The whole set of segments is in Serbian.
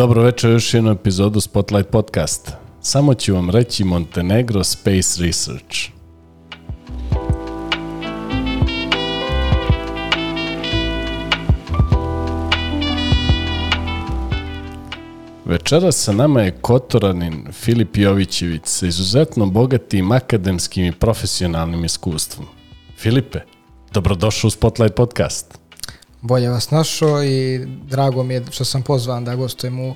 Dobro večer, još jednu epizodu Spotlight Podcast. Samo ću vam reći Montenegro Space Research. Večeras sa nama je Kotoranin Filip Jovićević sa izuzetno bogatim akademskim i profesionalnim iskustvom. Filipe, dobrodošao u Spotlight Podcast. Bolje vas našao i drago mi je što sam pozvan da gostujem u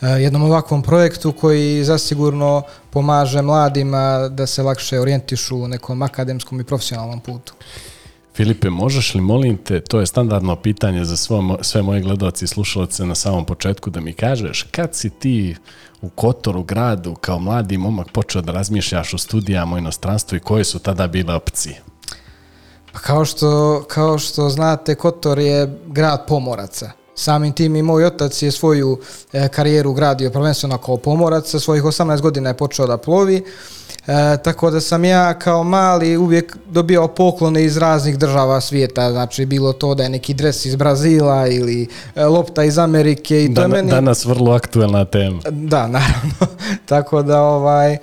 e, jednom ovakvom projektu koji zasigurno pomaže mladima da se lakše orijentišu u nekom akademskom i profesionalnom putu. Filipe, možeš li, molim te, to je standardno pitanje za svo, sve moje gledalci i slušalce na samom početku, da mi kažeš kad si ti u Kotoru gradu kao mladi momak počeo da razmišljaš o studijama u inostranstvu i koje su tada bile opcije? Pa kao što, kao što znate, Kotor je grad pomoraca. Samim tim i moj otac je svoju e, karijeru gradio prvenstveno kao pomorac, sa svojih 18 godina je počeo da plovi, e, tako da sam ja kao mali uvijek dobio poklone iz raznih država svijeta, znači bilo to da je neki dres iz Brazila ili e, lopta iz Amerike. I to Dan, meni... Danas vrlo aktuelna tema. Da, naravno. tako da ovaj... E,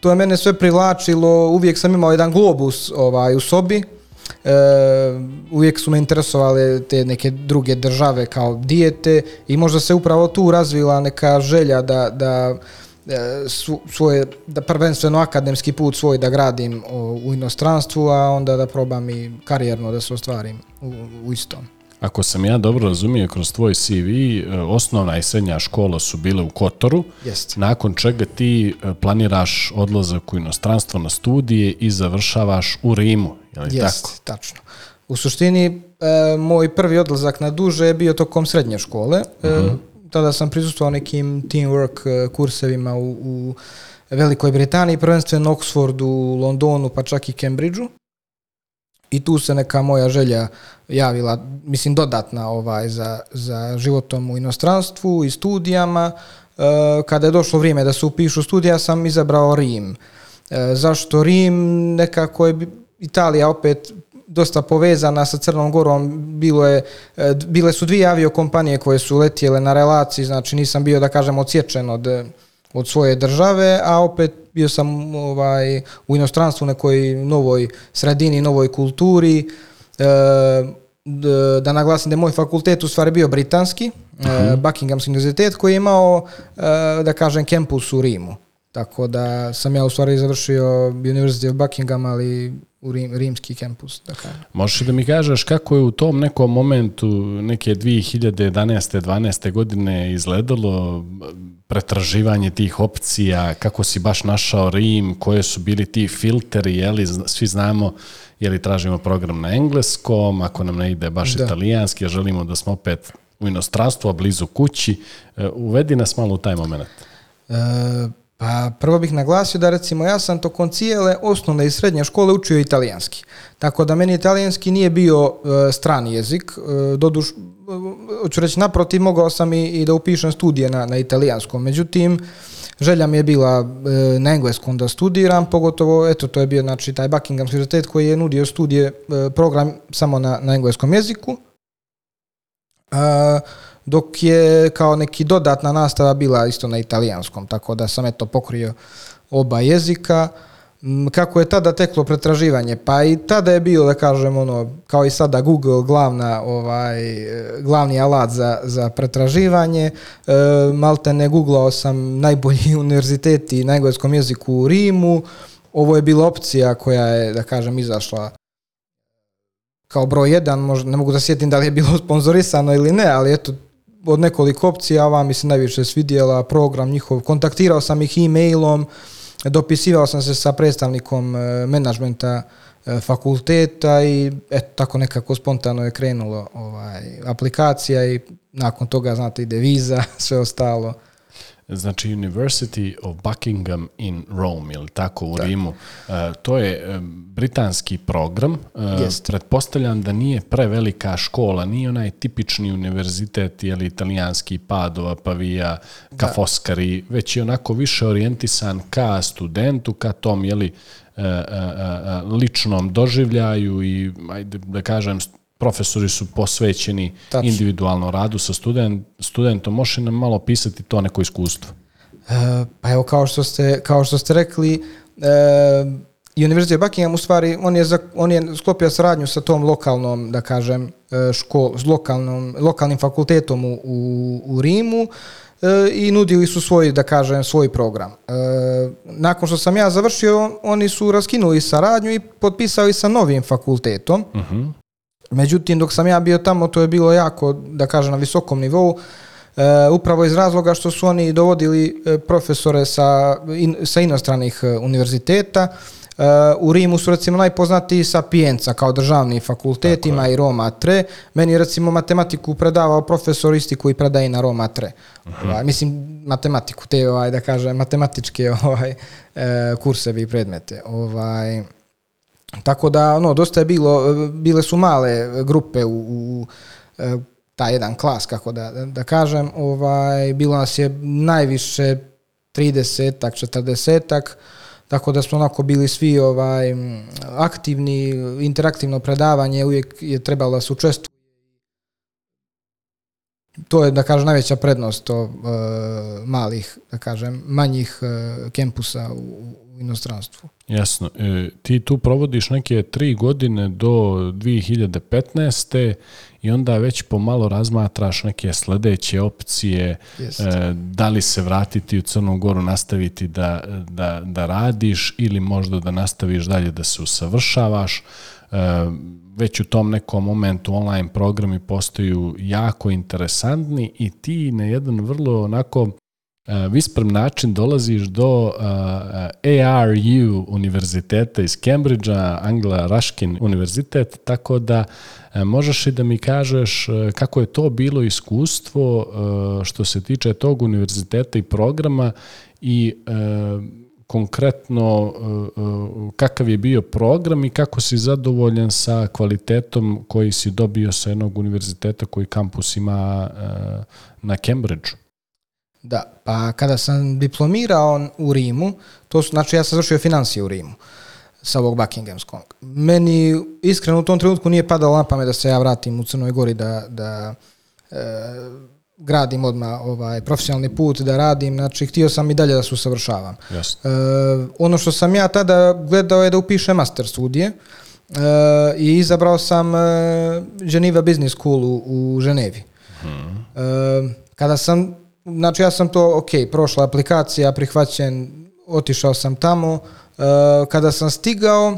to je mene sve privlačilo, uvijek sam imao jedan globus ovaj, u sobi, e, uvijek su me interesovale te neke druge države kao dijete i možda se upravo tu razvila neka želja da, da e, svoje, da prvenstveno akademski put svoj da gradim u inostranstvu, a onda da probam i karijerno da se ostvarim u, u istom. Ako sam ja dobro razumio kroz tvoj CV, e, osnovna i srednja škola su bile u Kotoru, Jest. nakon čega ti e, planiraš odlazak u inostranstvo na studije i završavaš u Rimu, je li Jest, tako? tačno. U suštini, e, moj prvi odlazak na duže je bio tokom srednje škole. E, uh -huh. Tada sam prisustvovao nekim teamwork e, kursevima u, u Velikoj Britaniji, prvenstveno Oxfordu, Londonu, pa čak i Cambridgeu. I tu se neka moja želja javila, mislim dodatna ovaj za, za životom u inostranstvu i studijama. E, kada je došlo vrijeme da se upišu studija, sam izabrao Rim. E, zašto Rim? Nekako je Italija opet dosta povezana sa Crnom Gorom, bilo je, e, bile su dvije aviokompanije koje su letjele na relaciji, znači nisam bio, da kažem, odsječen od, od svoje države, a opet bio sam ovaj, u inostranstvu nekoj novoj sredini, novoj kulturi, e, da naglasim da je moj fakultet u stvari bio britanski, uh -huh. Buckinghamski univerzitet koji je imao, da kažem, kempus u Rimu. Tako da sam ja u stvari završio University of Buckingham, ali u rim, rimski kampus. Da kažem. Možeš da mi kažeš kako je u tom nekom momentu neke 2011. 12. godine izgledalo pretraživanje tih opcija, kako si baš našao Rim, koje su bili ti filteri, jeli, svi znamo je li tražimo program na engleskom, ako nam ne ide baš da. italijanski, želimo da smo opet u inostranstvu, a blizu kući. Uvedi nas malo u taj moment. E, pa prvo bih naglasio da recimo ja sam tokom cijele osnovne i srednje škole učio italijanski. Tako da meni italijanski nije bio e, strani jezik. E, doduš, e, hoću reći naprotiv, mogao sam i, i da upišem studije na, na italijanskom. Međutim, želja mi je bila e, na engleskom da studiram, pogotovo, eto, to je bio znači, taj Buckingham univerzitet koji je nudio studije, e, program samo na, na engleskom jeziku. E, dok je kao neki dodatna nastava bila isto na italijanskom, tako da sam eto pokrio oba jezika. Kako je tada teklo pretraživanje? Pa i tada je bio, da kažem, ono, kao i sada Google glavna, ovaj, glavni alat za, za pretraživanje. E, malte ne googlao sam najbolji univerziteti na engleskom jeziku u Rimu. Ovo je bila opcija koja je, da kažem, izašla kao broj jedan, možda ne mogu da sjetim da li je bilo sponzorisano ili ne, ali eto, od nekoliko opcija, ova mi se najviše svidjela, program njihov, kontaktirao sam ih e-mailom, dopisivao sam se sa predstavnikom e, menadžmenta e, fakulteta i eto, tako nekako spontano je krenulo ovaj, aplikacija i nakon toga, znate, ide viza, sve ostalo. Znači University of Buckingham in Rome, ili tako u da. Rimu. Uh, to je uh, britanski program. Uh, pretpostavljam da nije prevelika škola, nije onaj tipični univerzitet, ili italijanski Padova, Pavija, ka da. Foskari, već je onako više orijentisan ka studentu, ka tom, jeli, uh, uh, ličnom doživljaju i, ajde da kažem, profesori su posvećeni Tačno. individualno radu sa student, studentom. Može nam malo pisati to neko iskustvo? E, pa evo, kao što ste, kao što ste rekli, e, Univerzitet Buckingham u stvari, on je, za, on je sklopio saradnju sa tom lokalnom, da kažem, e, škol, s lokalnom, lokalnim fakultetom u, u, u Rimu e, i nudili su svoj, da kažem, svoj program. E, nakon što sam ja završio, oni su raskinuli saradnju i potpisali sa novim fakultetom. Uh -huh. Međutim, dok sam ja bio tamo, to je bilo jako, da kažem, na visokom nivou, E, upravo iz razloga što su oni dovodili profesore sa, in, sa inostranih univerziteta, Uh, u Rimu su recimo najpoznatiji Sapienza kao državni fakultet, ima i Roma 3. Meni je recimo matematiku predavao profesor isti koji predaje na Roma 3. Uh -huh. ovaj, mislim matematiku, te ovaj, da kažem matematičke ovaj, e, kursevi i predmete. Ovaj, tako da, no, dosta je bilo, bile su male grupe u, u e, taj jedan klas, kako da, da kažem, ovaj, bilo nas je najviše 30-ak, 40-ak, tako da smo onako bili svi ovaj aktivni, interaktivno predavanje, uvijek je trebalo da se učestvuje. To je, da kažem, najveća prednost to, uh, malih, da kažem, manjih uh, kempusa u, u inostranstvu. Jasno. E, ti tu provodiš neke tri godine do 2015. i onda već pomalo razmatraš neke sledeće opcije, Jest. e, da li se vratiti u Crnu Goru, nastaviti da, da, da radiš ili možda da nastaviš dalje da se usavršavaš. E, već u tom nekom momentu online programi postaju jako interesantni i ti na jedan vrlo onako visprem način dolaziš do uh, ARU univerziteta iz Cambridgea, Angela Ruskin univerzitet, tako da možeš i da mi kažeš kako je to bilo iskustvo što se tiče tog univerziteta i programa i konkretno kakav je bio program i kako si zadovoljan sa kvalitetom koji si dobio sa jednog univerziteta koji kampus ima na Cambridgeu. Da, pa kada sam diplomirao u Rimu, to su, znači ja sam završio financije u Rimu sa ovog Buckinghamskog. Meni iskreno u tom trenutku nije padalo na pamet da se ja vratim u Crnoj Gori da, da e, gradim odmah ovaj, profesionalni put, da radim, znači htio sam i dalje da se usavršavam. Yes. E, ono što sam ja tada gledao je da upišem master studije e, i izabrao sam e, Geneva Business School u, u Ženevi. Hmm. E, kada sam znači ja sam to, ok, prošla aplikacija, prihvaćen, otišao sam tamo. Uh, kada sam stigao,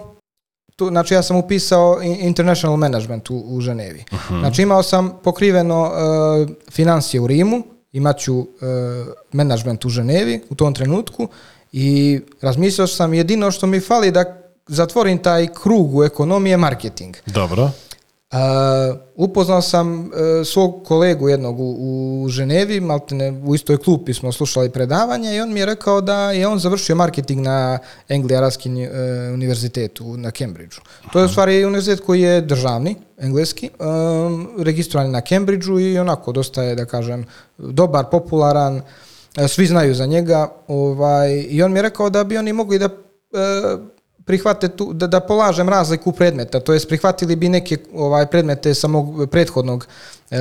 tu, znači ja sam upisao International Management u, u Ženevi. Uh -huh. Znači imao sam pokriveno uh, financije u Rimu, imaću uh, management u Ženevi u tom trenutku i razmislio sam jedino što mi fali da zatvorim taj krug u ekonomije marketing. Dobro. Uh, upoznao sam uh, svog kolegu jednog u, u Ženevi, maltene u istoj klupi smo slušali predavanje i on mi je rekao da je on završio marketing na Anglia-Ruskin uh, univerzitetu na Cambridgeu. To je u stvari univerzitet koji je državni, engleski, um, registrovan na Cambridgeu i onako dosta je, da kažem, dobar, popularan, svi znaju za njega ovaj, i on mi je rekao da bi oni mogli da prihvate tu, da, da polažem razliku predmeta, to jest prihvatili bi neke ovaj predmete sa mog prethodnog e,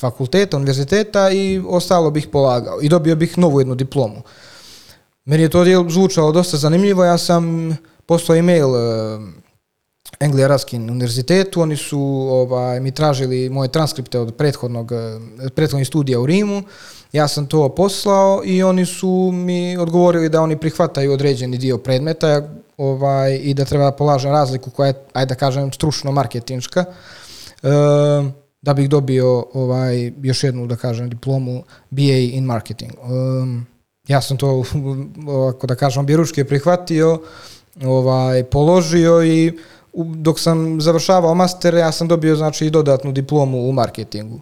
fakulteta, univerziteta i ostalo bih polagao i dobio bih novu jednu diplomu. Meni je to zvučalo dosta zanimljivo, ja sam poslao e-mail e, Anglia Ruskin univerzitetu, oni su ovaj, mi tražili moje transkripte od prethodnog, prethodnih studija u Rimu, ja sam to poslao i oni su mi odgovorili da oni prihvataju određeni dio predmeta, ovaj, i da treba polažem razliku koja je, ajde da kažem, stručno marketinška, e, da bih dobio ovaj, još jednu, da kažem, diplomu BA in marketing. E, ja sam to, ovako da kažem, bjeruške prihvatio, ovaj, položio i dok sam završavao master, ja sam dobio znači dodatnu diplomu u marketingu.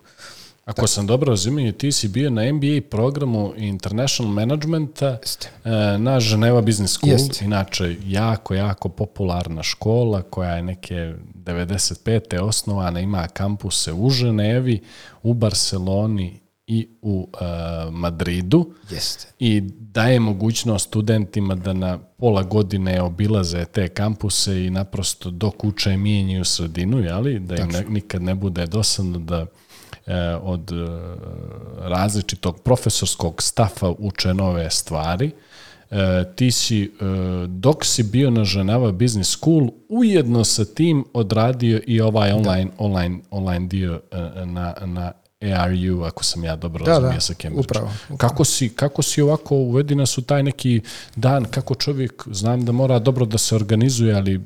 Ako Tako. sam dobro razumio, ti si bio na MBA programu International Managementa Jeste. E, na Geneva Business School, Jeste. inače jako, jako popularna škola koja je neke 95. osnovana, ima kampuse u Ženevi, u Barceloni i u uh, Madridu Jeste. i daje mogućnost studentima da na pola godine obilaze te kampuse i naprosto dok uče mijenjaju sredinu, jeli? da im ne, nikad ne bude dosadno da od e, različitog profesorskog stafa uče nove stvari. E, ti si, e, dok si bio na Ženeva Business School, ujedno sa tim odradio i ovaj online, online, online dio e, na, na ARU, ako sam ja dobro Da, razumio da, sa Cambridge. upravo, Kako si, kako si ovako, uvedi nas u taj neki dan, kako čovjek, znam da mora dobro da se organizuje, ali uh,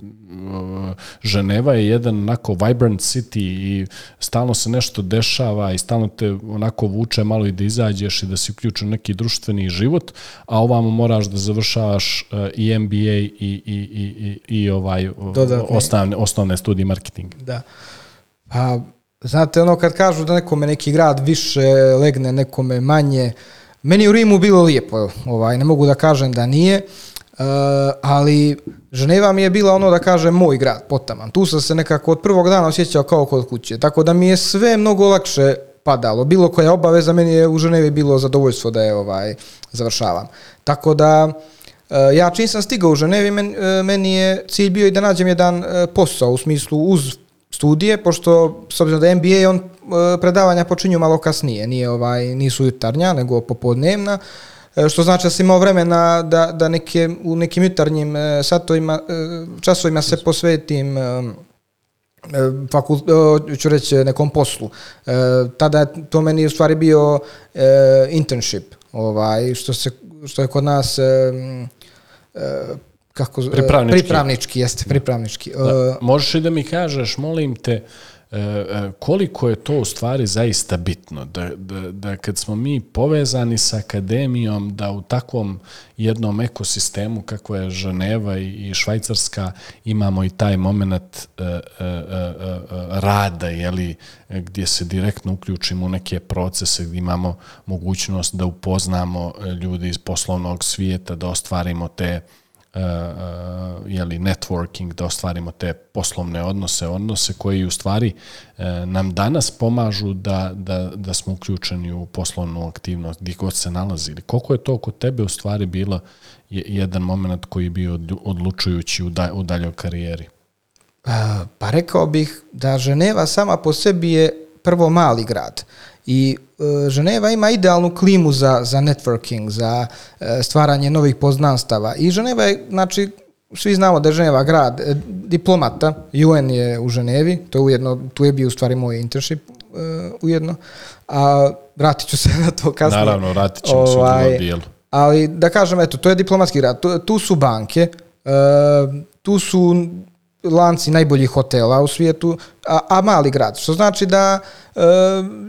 Ženeva je jedan onako vibrant city i stalno se nešto dešava i stalno te onako vuče malo i da izađeš i da si uključen u neki društveni život, a ovamo moraš da završavaš uh, i MBA i, i, i, i, i ovaj uh, Dodatni. osnovne, osnovne studije marketinga. Da. Pa, znate, ono kad kažu da nekome neki grad više legne, nekome manje, meni u Rimu bilo lijepo, ovaj, ne mogu da kažem da nije, uh, ali Ženeva mi je bila ono da kažem moj grad, potaman. Tu sam se nekako od prvog dana osjećao kao kod kuće, tako da mi je sve mnogo lakše padalo. Bilo koja obaveza, meni je u Ženevi bilo zadovoljstvo da je ovaj završavam. Tako da, Uh, ja čim sam stigao u Ženevi, uh, meni je cilj bio i da nađem jedan posao u smislu uz studije, pošto s obzirom da MBA, on uh, predavanja počinju malo kasnije, nije ovaj, nisu jutarnja, nego popodnevna, uh, što znači da sam imao vremena da, da neke, u nekim jutarnjim uh, satovima, časovima se posvetim fakult, ću reći nekom poslu. E, tada to meni u stvari bio e, internship, ovaj, što, se, što je kod nas e, e, kako, Pripravnički. pripravnički, jeste, pripravnički. Da. E, Možeš li da mi kažeš, molim te, e, e, koliko je to u stvari zaista bitno, da, da, da kad smo mi povezani sa akademijom, da u takvom jednom ekosistemu kako je Ženeva i, i Švajcarska imamo i taj moment e, e, e, e, rada, jeli, gdje se direktno uključimo u neke procese, gdje imamo mogućnost da upoznamo e, ljudi iz poslovnog svijeta, da ostvarimo te uh, uh, jeli, networking, da ostvarimo te poslovne odnose, odnose koji u stvari uh, nam danas pomažu da, da, da smo uključeni u poslovnu aktivnost, gdje god se nalazili. Koliko je to kod tebe u stvari bilo je, jedan moment koji je bio odlu- odlučujući u, da, u daljoj karijeri? Pa rekao bih da Ženeva sama po sebi je prvo mali grad i e, Ženeva ima idealnu klimu za, za networking, za e, stvaranje novih poznanstava i Ženeva je, znači, svi znamo da je Ženeva grad e, diplomata, UN je u Ženevi, to je ujedno, tu je bio u stvari moj internship e, ujedno, a vratit ću se na to kasnije. Naravno, vratit ćemo se u drugom dijelu. Ali da kažem, eto, to je diplomatski grad. Tu, tu su banke, e, tu su lanci najboljih hotela u svijetu, a, a mali grad. Što znači da e,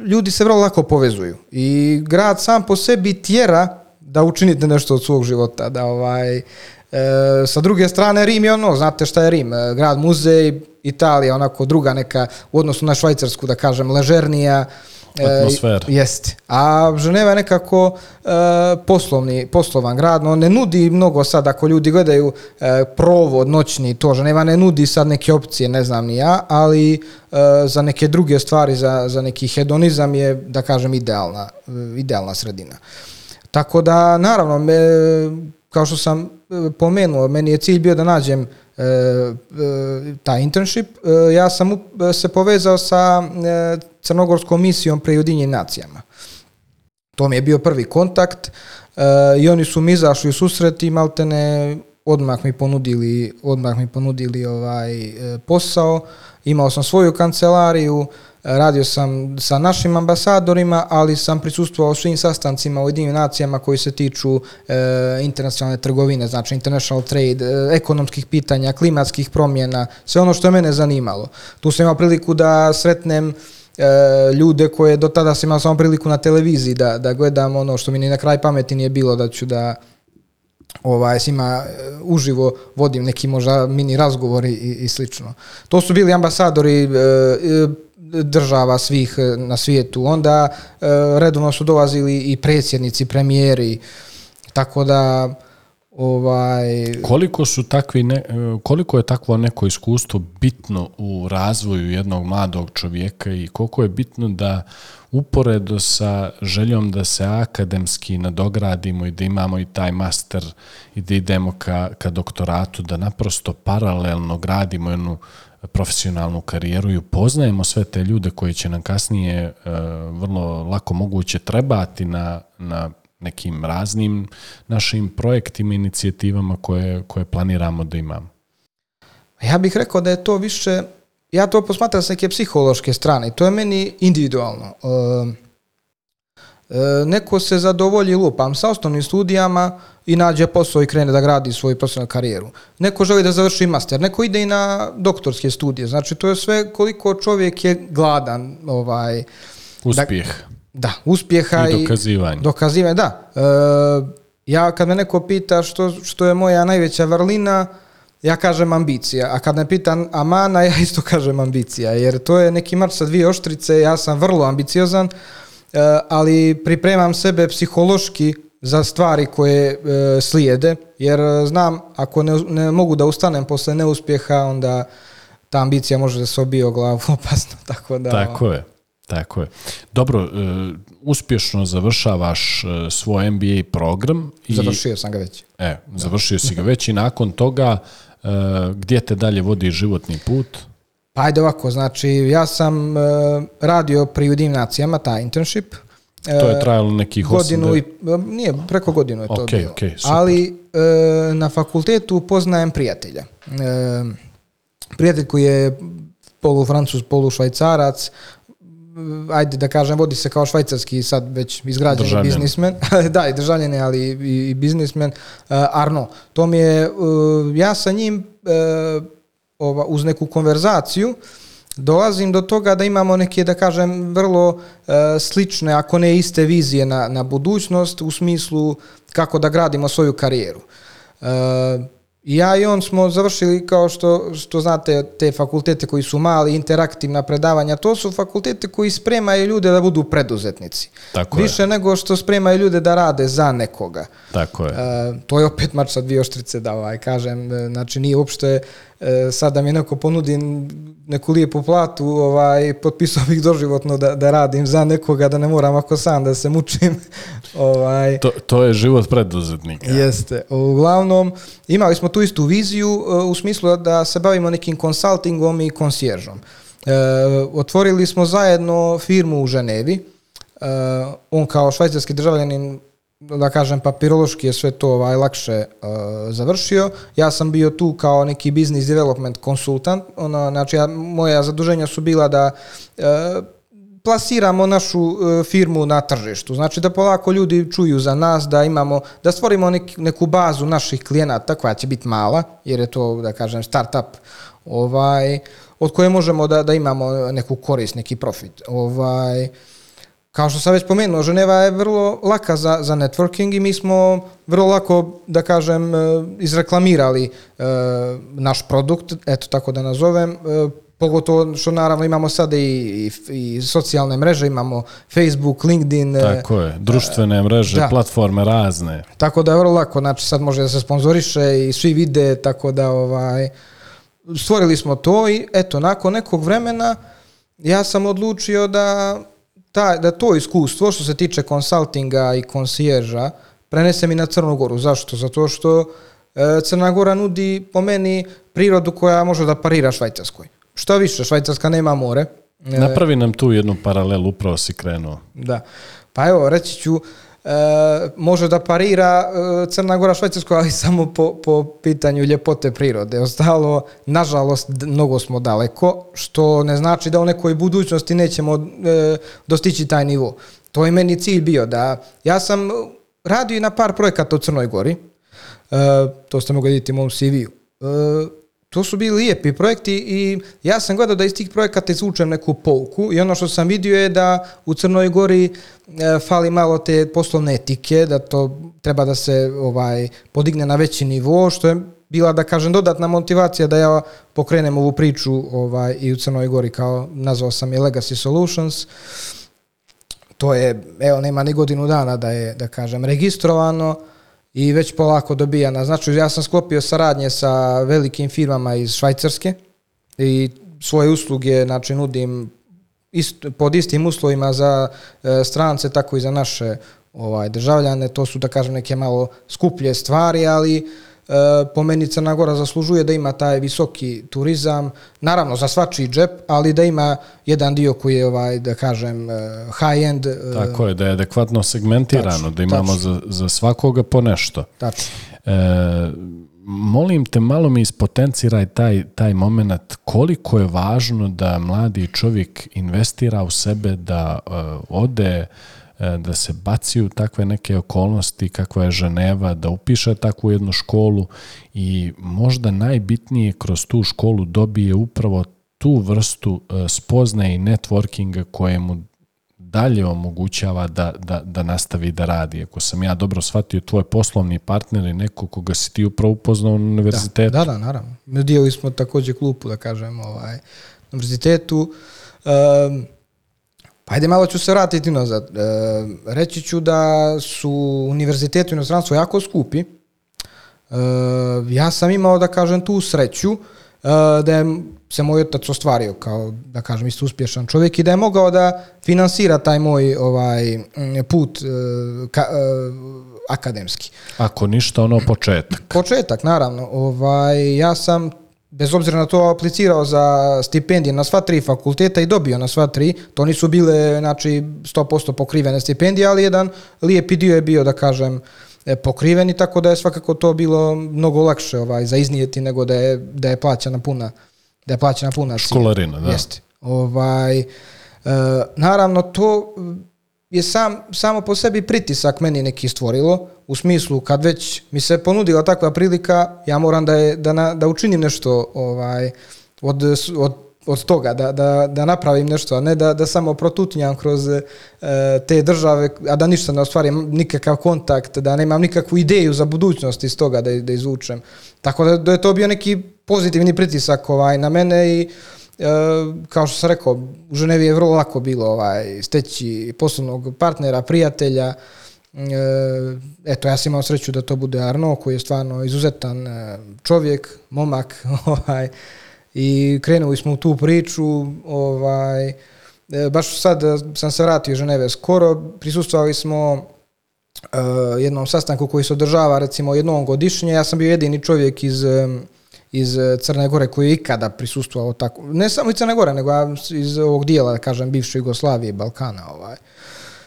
ljudi se vrlo lako povezuju. I grad sam po sebi tjera da učinite nešto od svog života. Da ovaj, e, sa druge strane, Rim je ono, znate šta je Rim? E, Grad muzej, Italija, onako druga neka, u odnosu na Švajcarsku, da kažem, ležernija, E, Atmosfera. Jeste. A Ženeva je nekako e, poslovni, poslovan grad, no ne nudi mnogo sad, ako ljudi gledaju e, provod noćni, to Ženeva ne nudi sad neke opcije, ne znam ni ja, ali e, za neke druge stvari, za, za neki hedonizam je, da kažem, idealna, e, idealna sredina. Tako da, naravno, me, kao što sam e, pomenuo, meni je cilj bio da nađem e, e, taj internship. E, ja sam se povezao sa e, crnogorskom misijom pri Ujedinjenim nacijama. To mi je bio prvi kontakt e, i oni su mi izašli u susret i maltene odmah mi ponudili, odmah mi ponudili ovaj e, posao. Imao sam svoju kancelariju, radio sam sa našim ambasadorima, ali sam prisustvovao svim sastancima Ujedinjenim nacijama koji se tiču e, internacionalne trgovine, znači international trade, e, ekonomskih pitanja, klimatskih promjena, sve ono što je mene zanimalo. Tu sam imao priliku da sretnem e, ljude koje do tada sam imao samo priliku na televiziji da, da gledam ono što mi ni na kraj pameti nije bilo da ću da ovaj, s njima e, uživo vodim neki možda mini razgovori i, i slično. To su bili ambasadori e, e, država svih e, na svijetu. Onda e, redovno su dolazili i predsjednici, premijeri, tako da Ovaj, koliko su takvi ne, koliko je takvo neko iskustvo bitno u razvoju jednog mladog čovjeka i koliko je bitno da uporedo sa željom da se akademski nadogradimo i da imamo i taj master i da idemo ka, ka doktoratu, da naprosto paralelno gradimo jednu profesionalnu karijeru i upoznajemo sve te ljude koji će nam kasnije e, vrlo lako moguće trebati na, na nekim raznim našim projektima i inicijativama koje, koje planiramo da imamo. Ja bih rekao da je to više, ja to posmatram s neke psihološke strane to je meni individualno. E, neko se zadovolji lupam sa osnovnim studijama i nađe posao i krene da gradi svoju profesionalnu karijeru. Neko želi da završi master, neko ide i na doktorske studije. Znači to je sve koliko čovjek je gladan ovaj uspjeh. Da, da uspjeha i dokazivanje. I dokazivanje, da. E, ja kad me neko pita što, što je moja najveća vrlina, ja kažem ambicija, a kad me pita amana, ja isto kažem ambicija, jer to je neki mač sa dvije oštrice, ja sam vrlo ambiciozan, e, ali pripremam sebe psihološki za stvari koje e, slijede, jer e, znam ako ne, ne mogu da ustanem posle neuspjeha, onda ta ambicija može da se obije o glavu opasno. Tako, da, tako je. Tako je. Dobro, e, uspješno završavaš e, svoj MBA program. I, završio sam ga već. E, završio si ga već i nakon toga e, gdje te dalje vodi životni put? Ajde ovako, znači ja sam e, radio pri Udim nacijama, ta internship, To je trajalo nekih godinu i nije preko godinu je to okay, bilo. Okay, Ali e, na fakultetu poznajem prijatelja. E, prijatelj koji je polu francuz, polu švajcarac, ajde da kažem, vodi se kao švajcarski sad već izgrađeni državljen. biznismen. da, i državljen ali i, i biznismen. Uh, Arno, to mi je, uh, ja sa njim uh, ova, uz neku konverzaciju dolazim do toga da imamo neke, da kažem, vrlo uh, slične, ako ne iste vizije na, na budućnost u smislu kako da gradimo svoju karijeru. Uh, ja i on smo završili kao što, što znate te fakultete koji su mali, interaktivna predavanja, to su fakultete koji spremaju ljude da budu preduzetnici. Tako Više je. nego što spremaju ljude da rade za nekoga. Tako je. Uh, to je opet mač sa dvije oštrice da ovaj, kažem, znači nije uopšte E, sad da mi neko ponudi neku lijepu platu, ovaj, potpisao bih doživotno da, da radim za nekoga, da ne moram ako sam da se mučim. ovaj. to, to je život preduzetnika. Jeste. Uglavnom, imali smo tu istu viziju e, u smislu da se bavimo nekim konsultingom i konsjeržom. E, otvorili smo zajedno firmu u Ženevi. E, on kao švajcarski državljanin da kažem papirološki je sve to ovaj lakše uh, završio. Ja sam bio tu kao neki business development konsultant. Ono, znači ja, moja zaduženja su bila da uh, plasiramo našu uh, firmu na tržištu. Znači da polako ljudi čuju za nas, da imamo da stvorimo nek, neku bazu naših klijenata koja će biti mala, jer je to da kažem startup ovaj od koje možemo da da imamo neku korist, neki profit. Ovaj uh, kao što sam već pomenuo, Ženeva je vrlo laka za, za networking i mi smo vrlo lako, da kažem, e, izreklamirali e, naš produkt, eto tako da nazovem, e, pogotovo što naravno imamo sada i, i, i socijalne mreže, imamo Facebook, LinkedIn. Tako je, društvene mreže, da. platforme razne. Tako da je vrlo lako, znači sad može da se sponzoriše i svi vide, tako da ovaj, stvorili smo to i eto, nakon nekog vremena ja sam odlučio da ta, da to iskustvo što se tiče konsultinga i konsježa prenese mi na Crnu Goru. Zašto? Zato što e, Crna Gora nudi po meni prirodu koja može da parira Švajcarskoj. Što više, Švajcarska nema more. E, Napravi nam tu jednu paralelu, upravo si krenuo. Da. Pa evo, reći ću, može da parira e, Crna Gora Švajcarsko, ali samo po, po pitanju ljepote prirode. Ostalo, nažalost, mnogo smo daleko, što ne znači da u nekoj budućnosti nećemo e, dostići taj nivo. To je meni cilj bio da ja sam radio i na par projekata u Crnoj Gori, e, to ste mogli vidjeti u mom CV-u. To su bili lijepi projekti i ja sam gledao da iz tih projekata izvučem neku pouku i ono što sam vidio je da u Crnoj Gori e, fali malo te poslovne etike, da to treba da se ovaj podigne na veći nivo, što je bila da kažem dodatna motivacija da ja pokrenem ovu priču ovaj i u Crnoj Gori kao nazvao sam je Legacy Solutions. To je evo nema ni godinu dana da je da kažem registrovano i već polako dobija na znači ja sam sklopio saradnje sa velikim firmama iz Švajcarske i svoje usluge znači nudim ist, pod istim uslovima za e, strance tako i za naše ovaj državljane. To su da kažem neke malo skuplje stvari ali po meni Crna Gora zaslužuje da ima taj visoki turizam, naravno za svačiji džep, ali da ima jedan dio koji je ovaj da kažem e, high end. E, tako je, da je adekvatno segmentirano, tačno, da imamo za, za svakoga po nešto. Tačno. E, molim te, malo mi ispotenciraj taj, taj moment koliko je važno da mladi čovjek investira u sebe, da uh, ode E, da se baci u takve neke okolnosti kakva je Ženeva, da upiše takvu jednu školu i možda najbitnije kroz tu školu dobije upravo tu vrstu e, spoznaje i networkinga koje mu dalje omogućava da, da, da nastavi da radi. Ako sam ja dobro shvatio, tvoj poslovni partner je neko koga si ti upravo upoznao na univerzitetu. Da, da, da naravno. Dijeli smo takođe klupu, da kažem, ovaj, na univerzitetu. Um, ajde malo ću se vratiti nazad. E, reći ću da su univerziteti u inostranstvu jako skupi. E, ja sam imao, da kažem, tu sreću e, da je se moj otac ostvario kao, da kažem, isto uspješan čovjek i da je mogao da finansira taj moj ovaj put e, ka, e, akademski. Ako ništa, ono početak. Početak, naravno. Ovaj, ja sam bez obzira na to aplicirao za stipendije na sva tri fakulteta i dobio na sva tri. To nisu bile znači 100% pokrivene stipendije, ali jedan lijepi dio je bio da kažem e, pokriveni, tako da je svakako to bilo mnogo lakše ovaj za iznijeti nego da je da je plaćana puna da je plaćana puna školarina, da. Jeste. Ovaj e, naravno to je sam, samo po sebi pritisak meni neki stvorilo, u smislu kad već mi se ponudila takva prilika, ja moram da, je, da, na, da učinim nešto ovaj, od, od, od toga, da, da, da napravim nešto, a ne da, da samo protutnjam kroz e, te države, a da ništa ne ostvarim, nikakav kontakt, da nemam nikakvu ideju za budućnost iz toga da, da izvučem. Tako da, da je to bio neki pozitivni pritisak ovaj, na mene i kao što sam rekao, u Ženevi je vrlo lako bilo ovaj, steći poslovnog partnera, prijatelja. E, eto, ja sam imao sreću da to bude Arno, koji je stvarno izuzetan e, čovjek, momak, ovaj, i krenuli smo u tu priču, ovaj, baš sad sam se vratio Ženeve skoro, prisustvovali smo jednom sastanku koji se održava recimo jednom godišnje, ja sam bio jedini čovjek iz iz eh, Crne Gore koji je ikada prisustvovao tako, ne samo iz Crne Gore, nego iz ovog dijela, da kažem, bivše Jugoslavije, Balkana, ovaj,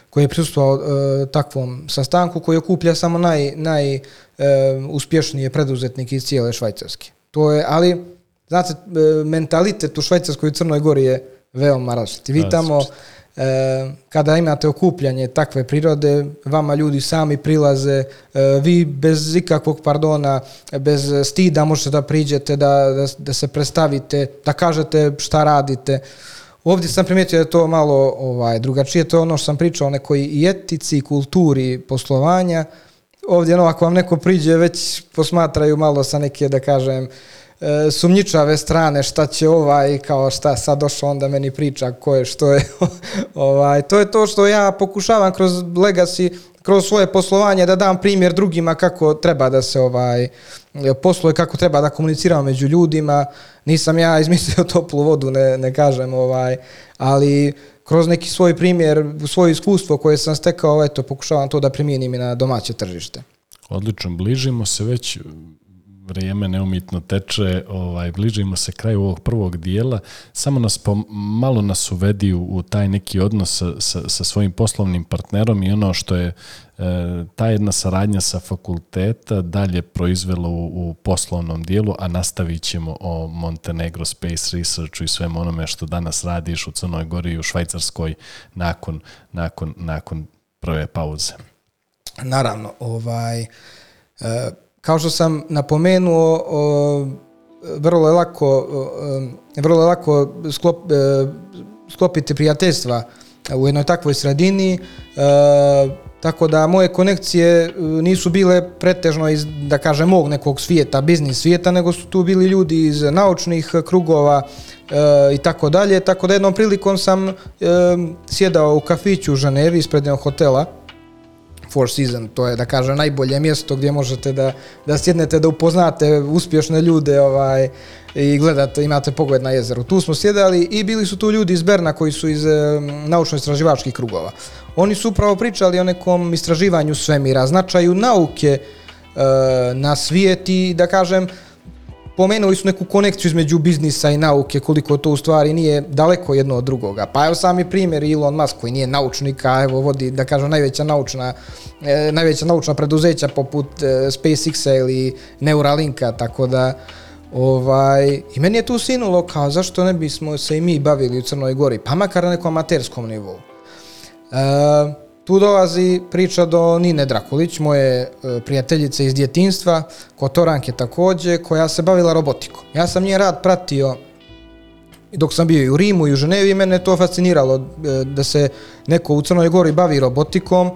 koji je prisustvovao uh, takvom sastanku koji okuplja samo naj, naj uh, uspješnije preduzetnike iz cijele Švajcarske. To je, ali, znate, mentalitet u Švajcarskoj i Crnoj Gori je veoma različit. Vi tamo, e, kada imate okupljanje takve prirode, vama ljudi sami prilaze, e, vi bez ikakvog pardona, bez stida možete da priđete, da, da, da se predstavite, da kažete šta radite. Ovdje sam primijetio da je to malo ovaj, drugačije, to je ono što sam pričao o nekoj etici, kulturi poslovanja. Ovdje, no, ako vam neko priđe, već posmatraju malo sa neke, da kažem, e, sumnjičave strane šta će ovaj kao šta sad došao onda meni priča ko je što je ovaj to je to što ja pokušavam kroz legacy kroz svoje poslovanje da dam primjer drugima kako treba da se ovaj posluje kako treba da komuniciramo među ljudima. Nisam ja izmislio toplu vodu ne, ne kažem ovaj ali kroz neki svoj primjer svoje iskustvo koje sam stekao eto pokušavam to da primijenim i na domaće tržište. Odlično, bližimo se već vrijeme neumitno teče, ovaj, bližimo se kraju ovog prvog dijela, samo nas po, malo nas uvedi u, u taj neki odnos sa, sa, sa svojim poslovnim partnerom i ono što je e, ta jedna saradnja sa fakulteta dalje proizvela u, u poslovnom dijelu, a nastavit ćemo o Montenegro Space Researchu i svem onome što danas radiš u Crnoj Gori i u Švajcarskoj nakon, nakon, nakon prve pauze. Naravno, ovaj, e, kao što sam napomenuo, o, vrlo je lako, o, vrlo je lako sklop, e, sklopiti prijateljstva u jednoj takvoj sredini, e, tako da moje konekcije e, nisu bile pretežno iz, da kažem, mog nekog svijeta, biznis svijeta, nego su tu bili ljudi iz naučnih krugova e, i tako dalje, tako da jednom prilikom sam e, sjedao u kafiću u Ženevi ispred jednog hotela, Four Seasons, to je da kažem najbolje mjesto gdje možete da, da sjednete, da upoznate uspješne ljude ovaj, i gledate, imate pogled na jezero. Tu smo sjedali i bili su tu ljudi iz Berna koji su iz naučno-istraživačkih krugova. Oni su upravo pričali o nekom istraživanju svemira, značaju nauke e, na svijet i da kažem, pomenuli su neku konekciju između biznisa i nauke, koliko to u stvari nije daleko jedno od drugoga. Pa evo sami primjer Elon Musk koji nije naučnik, a evo vodi, da kažem, najveća naučna, e, najveća naučna preduzeća poput e, SpaceX-a ili Neuralinka, tako da ovaj, i meni je tu sinulo kao zašto ne bismo se i mi bavili u Crnoj Gori, pa makar na nekom amaterskom nivou. E, tu dolazi priča do Nine Drakulić, moje e, prijateljice iz djetinstva, Kotoranke također, koja se bavila robotikom. Ja sam njen rad pratio dok sam bio i u Rimu i u Ženevi mene to fasciniralo e, da se neko u Crnoj Gori bavi robotikom,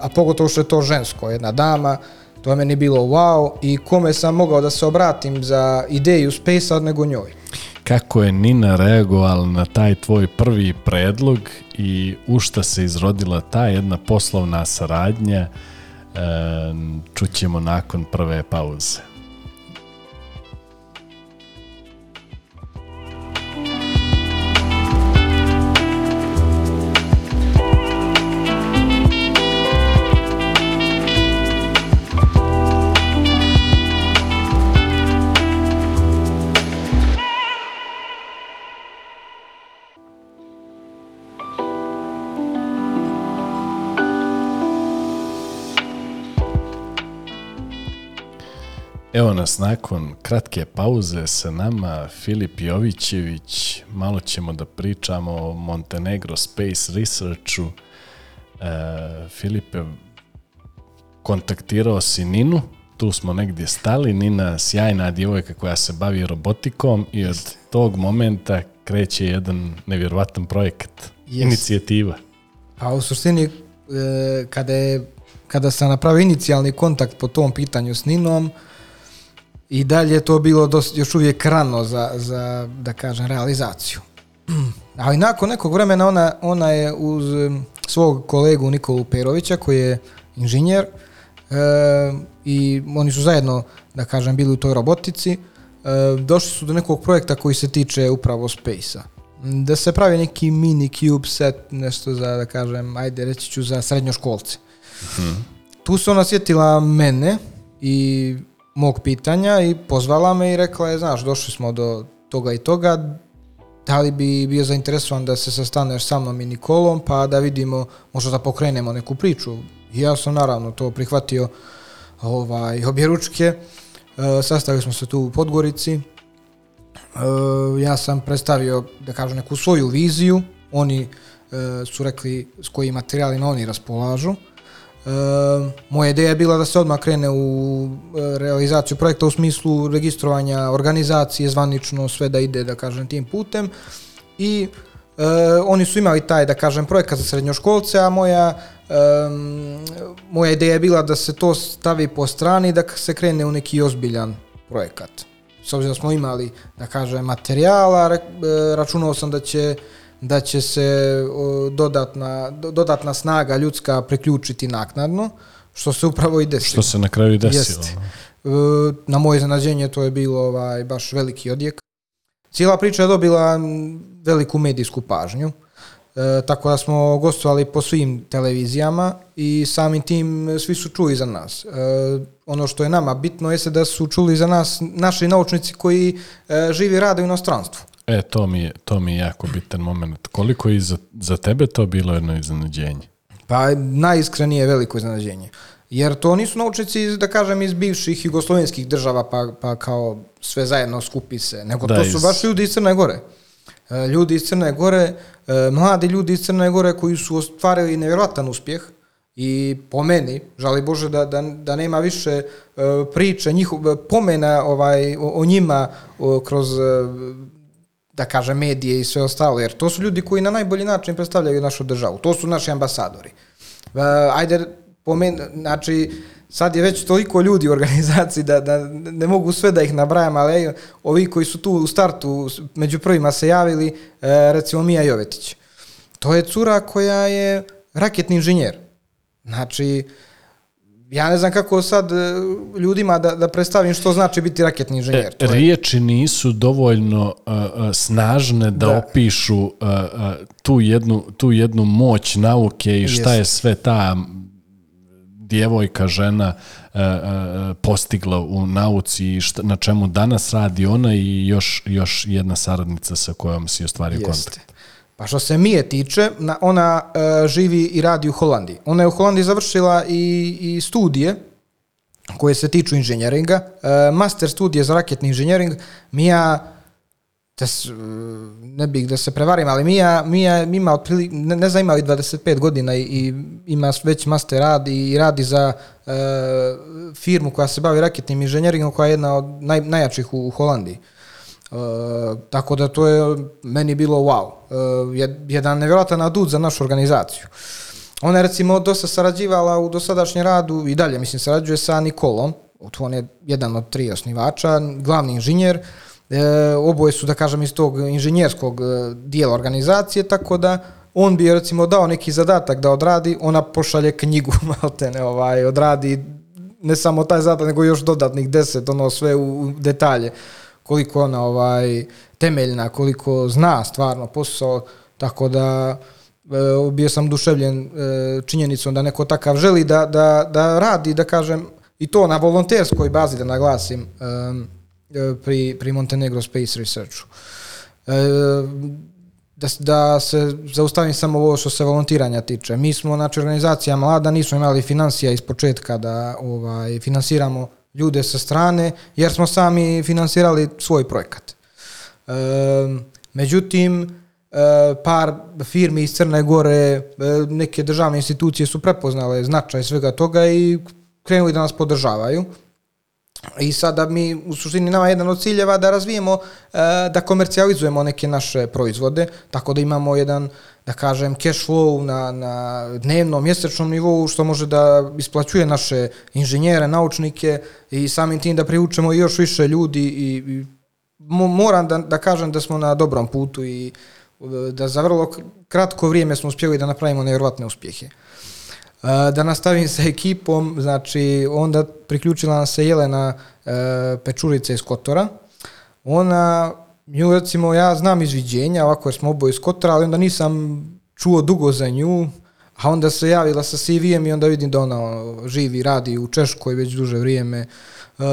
a pogotovo što je to žensko, jedna dama, to je meni bilo wow i kome sam mogao da se obratim za ideju Space-a nego njoj kako je Nina reagovala na taj tvoj prvi predlog i u šta se izrodila ta jedna poslovna saradnja, e, čućemo nakon prve pauze. Evo nas nakon kratke pauze sa nama Filip Jovićević. Malo ćemo da pričamo o Montenegro Space Researchu. E, Filipe, kontaktirao si Ninu, tu smo negdje stali. Nina, sjajna djevojka koja se bavi robotikom i od tog momenta kreće jedan nevjerovatan projekat, yes. inicijativa. Pa u suštini, e, kada, je, kada sam napravio inicijalni kontakt po tom pitanju s Ninom, i dalje je to bilo dost, još uvijek rano za, za, da kažem, realizaciju. Ali nakon nekog vremena ona, ona je uz svog kolegu Nikolu Perovića koji je inženjer e, i oni su zajedno, da kažem, bili u toj robotici, e, došli su do nekog projekta koji se tiče upravo Space-a. Da se pravi neki mini cube set, nešto za, da kažem, ajde reći ću za srednjoškolce. Hmm. Tu se ona sjetila mene i mog pitanja i pozvala me i rekla je, znaš, došli smo do toga i toga, da li bi bio zainteresovan da se sastaneš sa mnom i Nikolom, pa da vidimo, možda da pokrenemo neku priču. I ja sam naravno to prihvatio ovaj, obje ručke, e, sastavili smo se tu u Podgorici, e, ja sam predstavio, da kažem, neku svoju viziju, oni e, su rekli s kojim materijalima oni raspolažu, moja ideja je bila da se odmah krene u e, realizaciju projekta u smislu registrovanja organizacije, zvanično sve da ide, da kažem, tim putem. I e, oni su imali taj, da kažem, projekat za srednjoškolce, a moja, moja ideja je bila da se to stavi po strani da se krene u neki ozbiljan projekat. S obzirom da smo imali, da kažem, materijala, računao sam da će da će se dodatna, dodatna snaga ljudska priključiti naknadno, što se upravo i desilo. Što se na kraju i desilo. E, na moje iznenađenje to je bilo ovaj, baš veliki odjek. Cijela priča je dobila veliku medijsku pažnju, e, tako da smo gostovali po svim televizijama i samim tim svi su čuli za nas. E, ono što je nama bitno jeste da su čuli za nas naši naučnici koji e, živi i rade u inostranstvu. E, to mi je, to mi je jako bitan moment. Koliko je za, za tebe to bilo jedno iznenađenje? Pa najiskrenije veliko iznenađenje. Jer to nisu naučnici, da kažem, iz bivših jugoslovenskih država, pa, pa kao sve zajedno skupi se, nego da, to su baš ljudi iz Crne Gore. E, ljudi iz Crne Gore, e, mladi ljudi iz Crne Gore koji su ostvarili nevjerojatan uspjeh i po meni, žali Bože da, da, da nema više e, priče, njihov, pomena ovaj, o, o njima kroz da kažem, medije i sve ostalo, jer to su ljudi koji na najbolji način predstavljaju našu državu. To su naši ambasadori. Uh, ajde, pomen, znači, sad je već toliko ljudi u organizaciji da, da ne mogu sve da ih nabrajam, ali ovi koji su tu u startu među prvima se javili, uh, recimo Mija Jovetić. To je cura koja je raketni inženjer. Znači, ja ne znam kako sad e, ljudima da, da predstavim što znači biti raketni inženjer. E, riječi nisu dovoljno uh, snažne da, da. opišu uh, tu, jednu, tu jednu moć nauke i šta Jest. je sve ta djevojka, žena postigla u nauci i šta, na čemu danas radi ona i još, još jedna saradnica sa kojom si ostvario kontakt. Pa što se Mije tiče, ona uh, živi i radi u Holandiji. Ona je u Holandiji završila i, i studije koje se tiču inženjeringa. Uh, master studije za raketni inženjering. Mija, da s, ne bih da se prevarim, ali Mija, Mija ima otpili, ne, ne znam, ima li 25 godina i, i ima već master rad i radi za uh, firmu koja se bavi raketnim inženjeringom koja je jedna od naj, najjačih u, u Holandiji. Uh, Uh, tako da to je meni bilo wow. Uh, jedan nevjerojatan adut za našu organizaciju. Ona je recimo dosta sarađivala u dosadašnjem radu i dalje, mislim, sarađuje sa Nikolom, on je jedan od tri osnivača, glavni inženjer, e, oboje su, da kažem, iz tog inženjerskog dijela organizacije, tako da on bi recimo dao neki zadatak da odradi, ona pošalje knjigu, maltene, ovaj, odradi ne samo taj zadatak, nego još dodatnih deset, ono sve u detalje koliko ona ovaj temeljna, koliko zna stvarno posao, tako da e, bio sam duševljen e, činjenicom da neko takav želi da, da, da radi, da kažem, i to na volonterskoj bazi, da naglasim, e, pri, pri Montenegro Space Researchu. E, da, da se zaustavim samo ovo što se volontiranja tiče. Mi smo, znači, organizacija mlada, nismo imali financija iz početka da ovaj, finansiramo ljude sa strane, jer smo sami finansirali svoj projekat. E, međutim, par firmi iz Crne Gore, e, neke državne institucije su prepoznale značaj svega toga i krenuli da nas podržavaju. I sada mi, u suštini, nama jedan od ciljeva da razvijemo, e, da komercijalizujemo neke naše proizvode, tako da imamo jedan, da kažem, cash flow na, na dnevnom, mjesečnom nivou, što može da isplaćuje naše inženjere, naučnike i samim tim da priučemo još više ljudi i, i moram da, da kažem da smo na dobrom putu i da za vrlo kratko vrijeme smo uspjeli da napravimo nevjerovatne uspjehe. Da nastavim sa ekipom, znači onda priključila nam se Jelena e, Pečurica iz Kotora. Ona, nju recimo ja znam izviđenja, ovako jer smo oboje iz Kotora, ali onda nisam čuo dugo za nju, a onda se javila sa CV-em i onda vidim da ona živi, radi u Češkoj već duže vrijeme, uh,